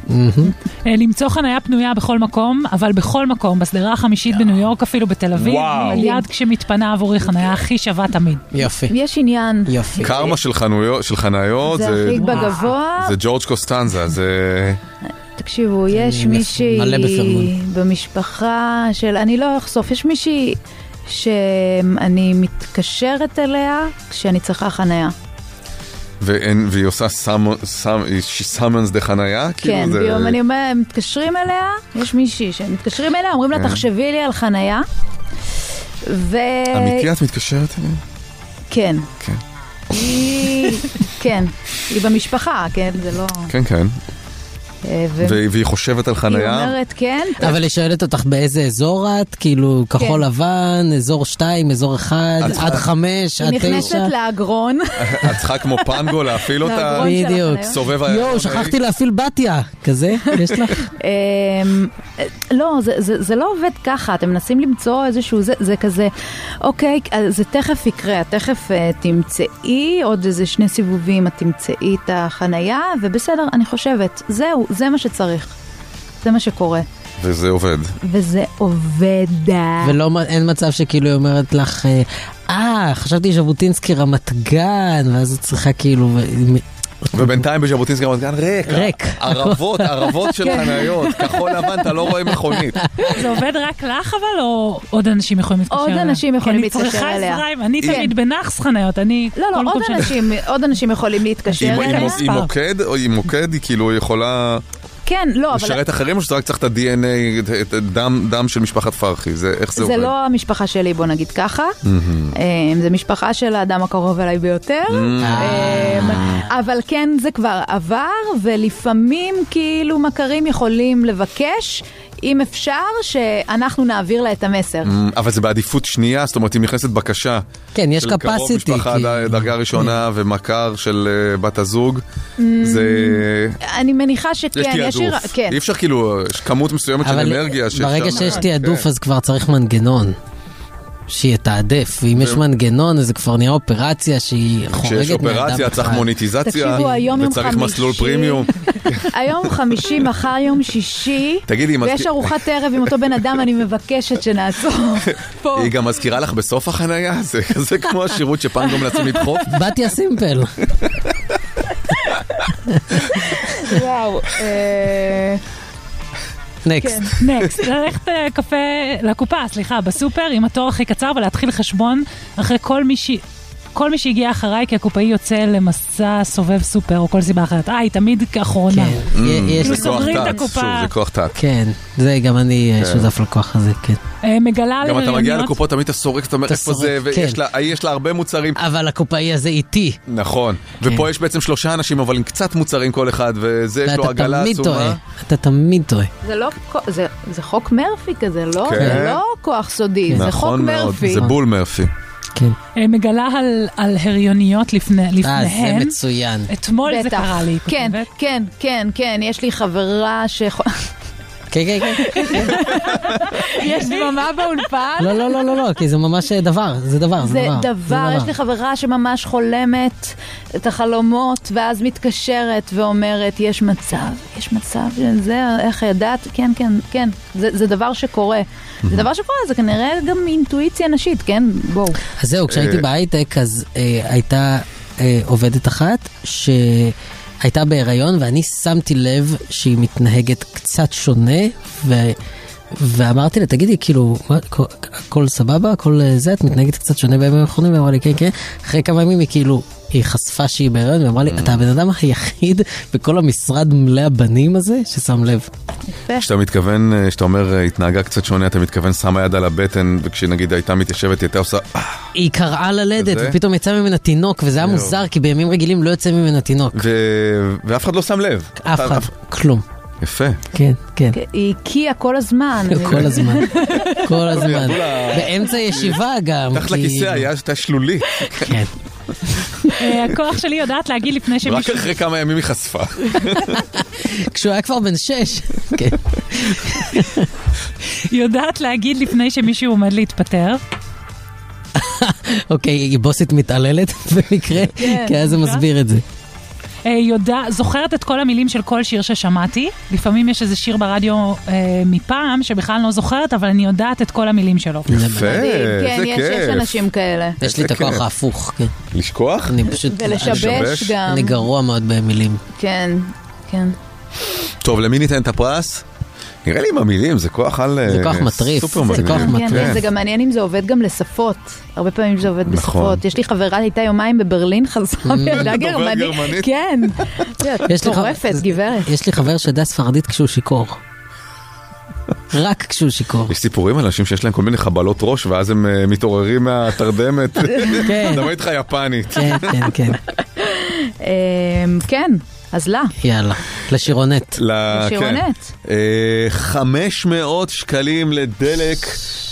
אה, למצוא חניה פנויה בכל מקום, אבל בכל מקום, בשדרה החמישית בניו יורק, אפילו בתל אביב, וואו. מיד כשמתפנה עבורי חניה הכי שווה תמיד. יופי. יש עניין. יופי. קרמה של חנויות, של חניות, זה הכי בגבוה. זה ג'ורג' קוסטנזה, זה... תקשיבו, יש מישהי. במשפחה של, אני לא אחשוף, יש מישהי שאני מתקשרת אליה כשאני צריכה חניה. ואין- והיא עושה סאמונס דה חניה? כאילו כן, זה- ביום אני אומרת, מתקשרים אליה, יש מישהי שמתקשרים אליה, אומרים לה, כן. תחשבי לי על חניה. ו... אמיתי את מתקשרת אליה? כן. כן. היא... כן, היא במשפחה, כן, זה לא... כן, כן. אה, ו- והיא חושבת על היא חניה? אומרת כן. אבל היא שואלת אותך באיזה אזור את? כאילו כחול כן. לבן, אזור 2, אזור 1, את צריכה- עד 5, עד היא 9? נכנסת לאגרון. את צריכה כמו פנגו להפעיל אותה? בדיוק. סובב הירקון. יואו, שכחתי להפעיל בתיה. כזה? יש לך? אמ, לא, זה, זה, זה לא עובד ככה, אתם מנסים למצוא איזשהו, זה, זה כזה, אוקיי, זה תכף יקרה, תכף uh, תמצאי עוד איזה שני סיבובים, את תמצאי את החנייה, ובסדר, אני חושבת, זהו, זה מה שצריך. זה מה שקורה. וזה עובד. וזה עובד. ולא, אין מצב שכאילו היא אומרת לך, אה, אה, חשבתי ז'בוטינסקי רמת גן, ואז את צריכה כאילו... ובינתיים בז'בוטינסקי רמת גן ריק. ריק. ערבות, ערבות של כן. חניות. כחול לבן, אתה לא רואה מכונית. זה עובד רק לך אבל, או עוד אנשים יכולים להתקשר עוד אליה? אנשים יכולים כי להתקשר אני צריכה אליה. עזרה, אני. תמיד בנאחס חניות, אני... לא, כל לא, עוד אנשים, עוד אנשים יכולים להתקשר אליה. עם מוקד, או עם מוקד היא כאילו יכולה כן, לא, אבל... לשרת אחרים, או שאתה רק צריך את ה-DNA, את- הדם דם של משפחת פרחי? זה- איך זה זה עובד? לא המשפחה שלי, בוא נגיד ככה. מהמם. אמ, זה משפחה של האדם הקרוב אליי ביותר. אמ, אבל כן, זה כבר עבר, ולפעמים כאילו מכרים יכולים לבקש, אם אפשר, שאנחנו נעביר לה את המסר. Mm, אבל זה בעדיפות שנייה, זאת אומרת, אם נכנסת בקשה. כן, יש של קרוב משפחה כי- דרגה ראשונה ומכר של אה, בת הזוג, Mm, זה... אני מניחה יש שכן, יש... תעדוף. כן. אי אפשר כאילו, יש כמות מסוימת של אבל אנרגיה שאפשר... ברגע שיש כן. תעדוף אז כבר צריך מנגנון. שיתעדף, ואם יש מנגנון אז זה כבר נהיה אופרציה שהיא חורגת כשיש אופרציה צריך מוניטיזציה, תקשיבו, היום יום וצריך מסלול. פרימיום. היום חמישי, מחר יום שישי, תגידי, ויש ארוחת ערב עם אותו בן אדם, אני מבקשת שנעצור פה. היא גם מזכירה לך בסוף החנייה, זה כזה כמו השירות שפעם גם מנסים לדחוף. בתיה סימפל. וואו. אה, נקסט. נקסט, ללכת אה, קפה, לקופה, סליחה, בסופר עם התור הכי קצר ולהתחיל חשבון אחרי כל מי ש... כל מי שהגיע אחריי, כי הקופאי יוצא למסע סובב סופר או כל סיבה אחרת. אה, היא תמיד כאחרונה. כן. יש זה לי- כוח סוגרים את תת, הקופה. שוב, זה כוח תת. כן, זה גם אני אה, כן. שותף לכוח הזה, כן. אה, מגלה גם אתה מגיע. לקופות, תמיד אתה סורק, אתה אומר איפה זה, ויש כן. לה, יש לה הרבה מוצרים. אבל הקופאי הזה איתי. נכון. כן. ופה יש בעצם שלושה אנשים, אבל עם קצת מוצרים כל אחד, וזה יש לו ואתה עגלה תמיד עצומה. טועה. אתה תמיד טועה. זה לא, זה, זה חוק מרפי כזה, לא? כן. זה לא כוח סודי, זה חוק נכון מאוד, מרפי. זה בול מרפי. כן. אה, מגלה על, על הריוניות לפני, אה, לפניהן. זה מצוין. אתמול זה בטח. קרה לי. כן, כן, כן, כן, יש לי חברה ש... כן, כן, כן. יש דממה באולפן? לא, לא, לא, לא, לא, כי זה ממש דבר, זה דבר, זה זה דבר. דבר, יש לי חברה שממש חולמת את החלומות, ואז מתקשרת ואומרת, יש מצב, יש מצב, זה, איך ידעת? כן, כן, כן, זה, זה דבר שקורה. זה דבר שקורה, זה כנראה גם אינטואיציה נשית, כן? בואו. אז זהו, כשהייתי אה, בהייטק, אז אה, הייתה אה, עובדת אחת שהייתה בהיריון, ואני שמתי לב שהיא מתנהגת קצת שונה, ו... ואמרתי לה, תגידי, כאילו, הכל- סבבה, הכל אה, זה, את מתנהגת קצת שונה בימים האחרונים, והיא אמרה לי, כן, כן. אחרי כמה ימים היא כאילו, היא חשפה שהיא בהיריון, ואמרה לי, אתה הבן אדם היחיד בכל המשרד מלא הבנים הזה ששם לב. כשאתה מתכוון, אה, כשאתה אומר אה, התנהגה קצת שונה, אתה מתכוון שמה יד על הבטן, וכשנגיד הייתה מתיישבת, היא הייתה עושה... "אה", היא קראה ללדת? ופתאום יצא ממנה תינוק, וזה היה. מוזר, כי בימים רגילים לא יוצא ממנה תינוק. ואף אחד לא שם לב. אף אחד, כלום. יפה. כן, כן. היא הקיאה כל הזמן. כל הזמן, כל הזמן. באמצע ישיבה גם. מתחת כי- לכיסא היה הייתה שלולית. כן. אה, הכוח שלי יודעת להגיד לפני רק שמישהו... אחרי כמה ימים היא חשפה. כשהוא היה כבר בן שש. כן. יודעת להגיד לפני שמישהו עומד להתפטר. אוקיי, היא בוסית מתעללת במקרה, כן. כי אז זה מסביר את זה. אה, יודע, זוכרת את כל המילים של כל שיר ששמעתי. לפעמים יש איזה שיר ברדיו אה, מפעם שבכלל לא זוכרת, אבל אני יודעת את כל המילים שלו. יפה, כן, איזה יש יש כיף. אנשים כאלה. יש לי את הכוח כיף. ההפוך, כן. לשכוח? אני פשוט... ולשבש לשבש? גם. אני גרוע מאוד במילים. כן, כן. טוב, למי ניתן את הפרס? נראה לי עם המילים, זה כוח על... זה אה, כוח מטריף, סופר זה. כוח כן, מטריף. זה גם מעניין אם זה עובד גם לשפות. הרבה פעמים זה עובד נכון. בשפות. יש לי חברה, הייתה יומיים בברלין, חזרה וידעה דובר גרמנית. כן. יש לי מטורפת, חבר- גברת. יש לי חבר שיודע ספרדית כשהוא שיכור. רק כשהוא שיכור. יש סיפורים על אנשים שיש להם כל מיני חבלות ראש, ואז הם אה, מתעוררים מהתרדמת. כן. מדבר איתך יפנית. כן, כן, כן. אמ, כן, אז לה. יאללה, לשירונט. ל- שירונט. כן. אה, 500 שקלים לדלק,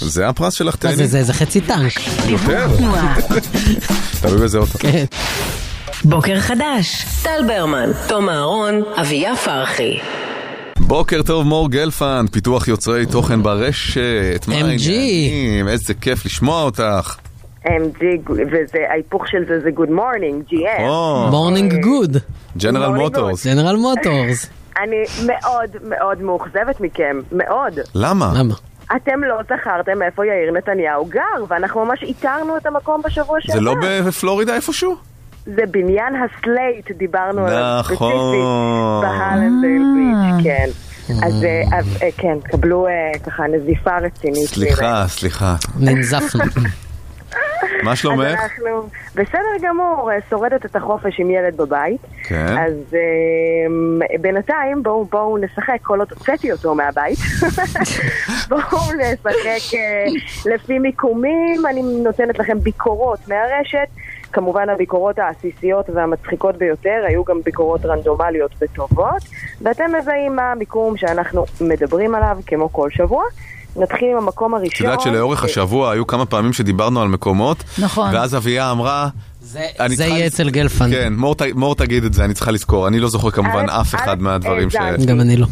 זה הפרס שלך, מה זה, תהני? זה זה חצי טנק. יותר? תלוי באיזה אוטו. כן. בוקר חדש. טל ברמן, תום אהרון, אביה פרחי. בוקר טוב מור גלפן, פיתוח יוצרי תוכן ברשת. מה MG. העניינים? איזה כיף לשמוע אותך. MG, וזה, ההיפוך של זה זה Good Morning, GM. morning good. ג'נרל מוטורס. ג'נרל מוטורס. אני מאוד מאוד מאוכזבת מכם, מאוד. למה? למה? אתם לא זכרתם איפה יאיר נתניהו גר, ואנחנו ממש איתרנו את המקום בשבוע שעבר. זה לא בפלורידה איפשהו? זה בניין ה Slate, דיברנו עליו ספציפית, נכון. בהלנדל ביץ', כן. אז אה, אה, כן, קבלו אה, ככה נזיפה רצינית. סליחה, סליחה. ננזפנו. מה אז שלומך? אנחנו בסדר גמור, אה, שורדת את החופש עם ילד בבית. כן. אז אה, בינתיים בואו בואו נשחק, כל עוד הוצאתי אותו מהבית. בואו נשחק אה, לפי מיקומים, אני נותנת לכם ביקורות מהרשת. כמובן הביקורות העסיסיות והמצחיקות ביותר היו גם ביקורות רנדומליות וטובות, ואתם מזהים מה המיקום שאנחנו מדברים עליו כמו כל שבוע. נתחיל עם המקום את הראשון. יודעת שלאורך השבוע היו כמה פעמים שדיברנו על מקומות, נכון. ואז אביה אמרה... זה צריכה יהיה אצל גלפן. כן, מור מור תגיד את זה, אני צריכה לזכור. אני לא זוכר כמובן א', אף אחד א', מהדברים ש... גם אני לא.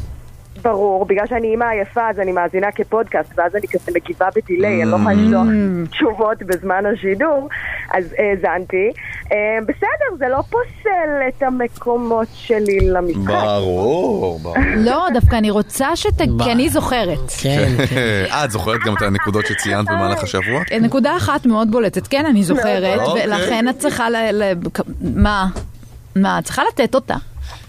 ברור, בגלל שאני אימא עייפה אז אני מאזינה כפודקאסט ואז אני כזה מגיבה בדיליי, אני לא יכולה לשלוח תשובות בזמן השידור, אז האזנתי. אה, בסדר, זה לא פוסל את המקומות שלי למשחק. ברור, ברור. לא, דווקא אני רוצה שת... כי אני זוכרת. כן, כן. אה, את זוכרת גם את הנקודות שציינת במהלך השבוע? נקודה אחת מאוד בולטת, כן, אני זוכרת, מאוד. ולכן את צריכה. ל... מה? מה? את צריכה לתת אותה.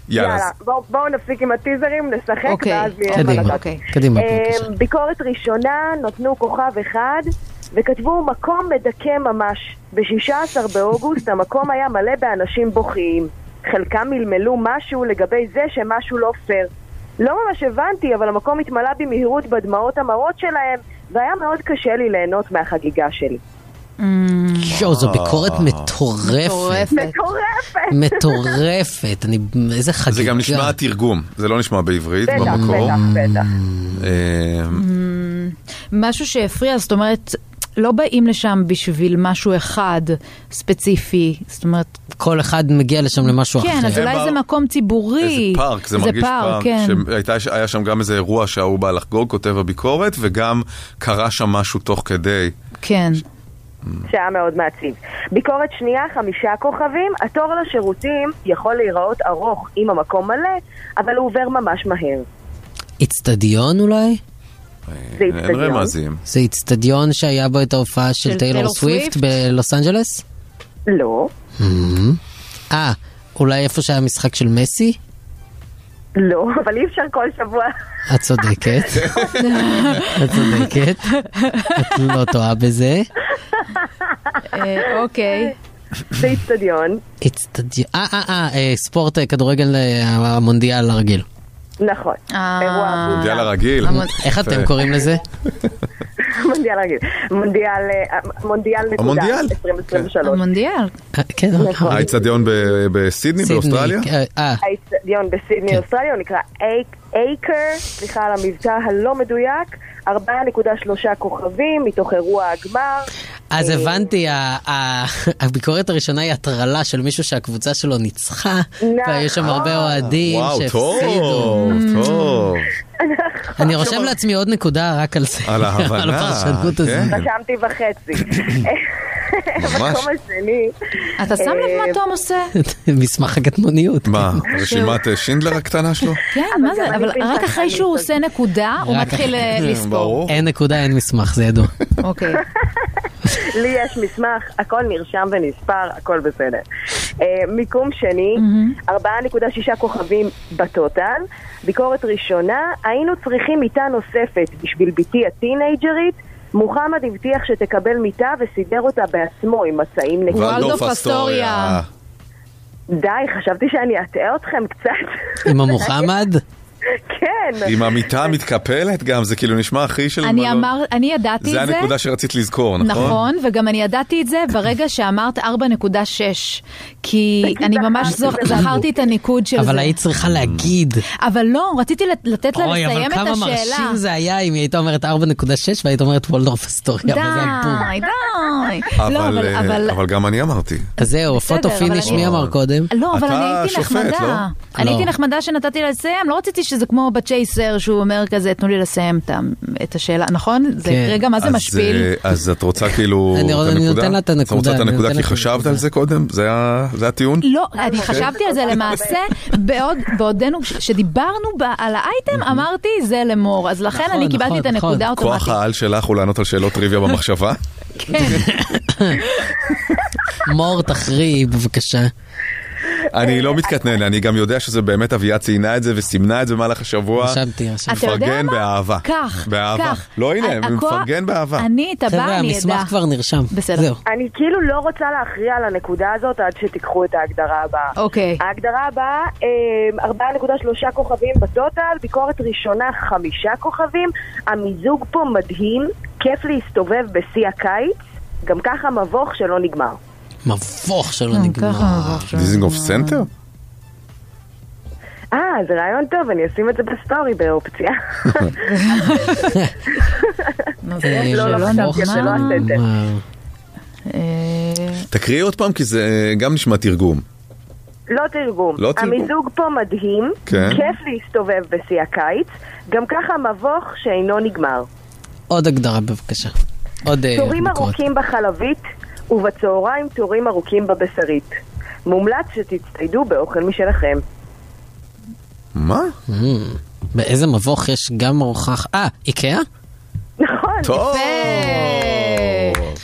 יאללה. יאללה, בואו בואו נפסיק עם הטיזרים, נשחק, אוקיי, ואז יהיה מה קדימה, לדעת. אוקיי. קדימה, בבקשה. ביקורת ראשונה, נתנו כוכב אחד וכתבו מקום מדכא ממש. ב-16 באוגוסט המקום היה מלא באנשים בוכיים. חלקם מלמלו משהו לגבי זה שמשהו לא פייר. לא ממש הבנתי, אבל המקום התמלא במהירות בדמעות המרות שלהם, והיה מאוד קשה לי ליהנות מהחגיגה שלי. יואו, זו ביקורת אה. מטורפת. מטורפת. מטורפת! מטורפת. אני... איזה חגיגה. זה גם נשמע תרגום, זה לא נשמע בעברית במקור. בטח, בטח. אה, משהו שהפריע, זאת אומרת, לא באים לשם בשביל משהו אחד ספציפי, זאת אומרת, כל אחד מגיע לשם למשהו אחר. כן, אז אולי זה מקום ציבורי. איזה פארק, זה מרגיש פארק. כן. שהיה שם גם איזה אירוע שההוא בא לחגוג, כותב הביקורת, וגם קרה שם משהו תוך כדי. כן. שהיה מאוד מעציב. ביקורת שנייה, חמישה כוכבים, התור לשירותים יכול להיראות ארוך אם המקום מלא, אבל הוא עובר ממש מהר. איצטדיון אולי? זה אין איצטדיון. זה איצטדיון שהיה בו את ההופעה של של טיילור טיילור סוויפט סוויפט? בלוס אנג'לס? לא, אה, אולי איפה שהיה משחק של מסי? לא, אבל אי אפשר כל שבוע. את צודקת. את צודקת. את לא טועה בזה. אה, אוקיי. באיצטדיון. אצטדיון. אה, אה, אה, אה, ספורט אה, כדורגל המונדיאל הרגיל. נכון. מונדיאל הרגיל. איך אתם קוראים לזה? מונדיאל רגיל. מונדיאל, מונדיאל נקודה. המונדיאל? 2023. המונדיאל. כן, נכון. האיצטדיון ב- בסידני באוסטרליה? אה, האיצטדיון בסידני, אוסטרליה, הוא נקרא אייק- אייקר, סליחה על המבטא הלא מדויק, 4.3 כוכבים מתוך אירוע הגמר. אז אה, הבנתי, הביקורת הראשונה היא הטרלה של מישהו שהקבוצה שלו ניצחה, והיו שם הרבה אוהדים וואו, שהפסידו. טוב, טוב. אני רושם לעצמי עוד נקודה רק על זה, על הפרשנות. כן. רשמתי וחצי. השני. אתה שם לב מה תום עושה? מסמך הקטנוניות. מה, רשימת אה, שינדלר הקטנה שלו? כן, מה זה? אבל רק אחרי שהוא עושה נקודה, הוא מתחיל אה, לספור. אין נקודה, אין מסמך, זה ידוע. אוקיי. לי יש מסמך, הכל נרשם ונספר, הכל בסדר. אה, מיקום שני, 4.6 כוכבים בטוטל. ביקורת ראשונה, היינו צריכים מיטה נוספת בשביל בתי הטינג'רית. מוחמד הבטיח שתקבל מיטה וסידר אותה בעצמו עם מצעים נקיים. ולדורף אסטוריה. די, חשבתי שאני אטעה אתכם קצת. עם המוחמד? כן. עם המיטה המתקפלת גם, זה כאילו נשמע הכי של... אני. אמר, אני ידעתי זה את זה. הנקודה שרצית לזכור, נכון? נכון, וגם אני ידעתי את זה ברגע שאמרת 4.6, כי אני ממש זכרתי את הניקוד של זה. אבל היית צריכה להגיד. אבל לא, רציתי לת- לתת לה אוי, אבל לסיים את כמה השאלה. מרשים זה היה אם היא הייתה אומרת 4.6 והיית אומרת וולדורף אסטוריה, אבל זה הפום. די, די. לא, אבל, אבל... אה, אבל- אבל גם אני אמרתי. אז זהו, photo אבל finish מי אמר קודם? לא, אבל אני הייתי נחמדה. לא? אני לא. הייתי נחמדה שנתתי לה לסיים, לא רציתי שזה כמו בצ'ייסר, שהוא אומר כזה, תנו לי לסיים את השאלה, נכון? זה כן. רגע, מה זה משפיל? אה, אז את רוצה כאילו אני- את אני הנקודה? נותן לה את את רוצה הנקודה, את אני הנקודה כי חשבת על זה קודם? זה הטיעון? לא, אני חשבתי על זה למעשה, בעוד, בעודנו, כשדיברנו ב- על האייטם, אמרתי זה למור, אז לכן אני קיבלתי את הנקודה כוח אוטומטית. העל שלך הוא לענות על שאלות טריוויה במחשבה? כן. מור, תכריעי בבקשה. אני לא מתקטנן, אני גם יודע שזה באמת אביה ציינה את זה וסימנה את זה במהלך השבוע. רשמתי, רשמתי. מפרגן? באהבה. כך, באהבה. כך. לא, הנה, מפרגן באהבה. אני את הבאה, חבר'ה, אני המסמך אדע. כבר נרשם. בסדר. אני כאילו לא רוצה להכריע על הנקודה הזאת עד שתיקחו את ההגדרה הבאה. אוקיי. ההגדרה הבאה, אה, 4.3 כוכבים בטוטל, ביקורת ראשונה חמישה כוכבים, המיזוג פה מדהים, כיף להסתובב בשיא הקיץ, גם ככה מבוך שלא נגמר. מבוך שלא אה, נגמר. דיזינגוף סנטר? אה, זה רעיון טוב, אני אשים את זה בסטורי באופציה. אה, לא, לא לא הסנטר. נגמר. אה, תקריאי עוד פעם כי זה אה, גם נשמע תרגום. לא תרגום. לא תרגום. המיזוג פה מדהים, כן. כיף להסתובב בשיא הקיץ, גם ככה מבוך שאינו נגמר. עוד הגדרה בבקשה. עוד אה, תורים. ארוכים בחלבית, ובצהריים תורים ארוכים בבשרית. מומלץ שתצטיידו באוכל משלכם. מה? Mm, באיזה מבוך יש גם ארוחה... אה, איקאה? נכון. טוב.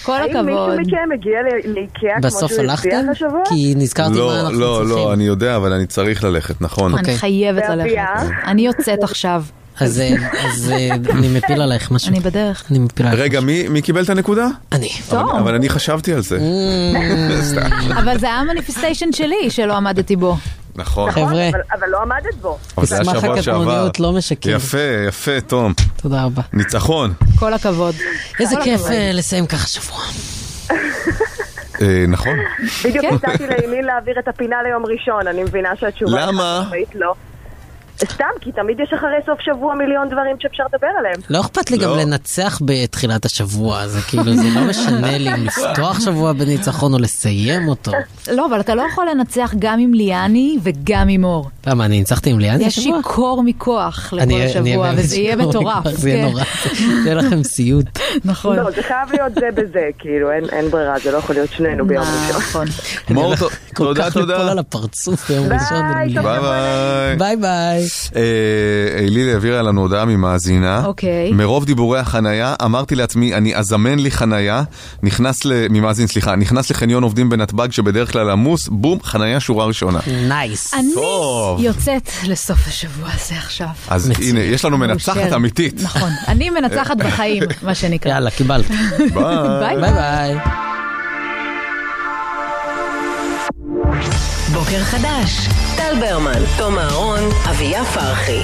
כל האם הכבוד. מישהו מכם הגיע לאיקאה כמו שהוא הבטיח הלכתם? השבוע? כי נזכרתי לא, מה אנחנו לא, צריכים. לא, אני יודע, אבל אני צריך ללכת, נכון. אני חייבת ואביה? ללכת. אני יוצאת עכשיו. אז אה, אז, אה, אני מפיל עלייך משהו. אני בדרך. אני מפיל עלייך. רגע, מי מי קיבל את הנקודה? אני. אבל- טוב. אבל אני חשבתי על זה. Mm. אבל זה היה מניפיסטיישן שלי שלא עמדתי בו. נכון. נכון, חבר'ה. אבל- לא עמדת בו. אבל זה היה מסמך שבוע שעבר. הקטנוניות לא משקר. יפה, יפה, תום. תודה רבה. ניצחון. כל הכבוד. איזה כיף. אה, לסיים ככה שבוע. נכון. בדיוק כן. הצעתי לאימין להעביר את הפינה ליום ראשון, אני מבינה שהתשובה... למה? לא. סתם, כי תמיד יש אחרי סוף שבוע מיליון דברים שאפשר לדבר עליהם. לא אכפת לי גם לא. לנצח בתחילת השבוע, זה כאילו, זה לא משנה לי אם לפתוח שבוע בניצחון או לסיים אותו. לא, אבל אתה לא יכול לנצח גם עם ליאני וגם עם אור. למה, אני ניצחתי עם ליאני יש השבוע? שיכור מכוח לכל השבוע, וזה יהיה מטורף. זה יהיה כן. נורא. יהיה לכם סיוט. נכון. לא, זה חייב להיות זה בזה, כאילו, אין- אין ברירה, זה לא יכול להיות שנינו ביום ראשון. נכון. מור, אני ת- הולך כל תודה, כך ליפול תודה. על הפרצוף ביום ראשון. תודה. ביי ביי. ביי ביי. אה, לילי העבירה לנו הודעה ממאזינה. אוקיי. מרוב דיבורי החנייה, אמרתי לעצמי, אני אזמן לי חנייה, נכנס ל... ממאזין, סליחה, נכנס לחניון עובדים בנתב"ג שבדרך כלל עמוס, בום, חנייה שורה ראשונה. nice. אני. יוצאת לסוף השבוע הזה עכשיו. אז הנה, יש לנו מנצחת. אמיתית. נכון, אני מנצחת בחיים, מה שנקרא. יאללה, קיבלת. ביי ביי ביי. בוקר חדש, טל ברמן, תום אהרון, אביה פרחי.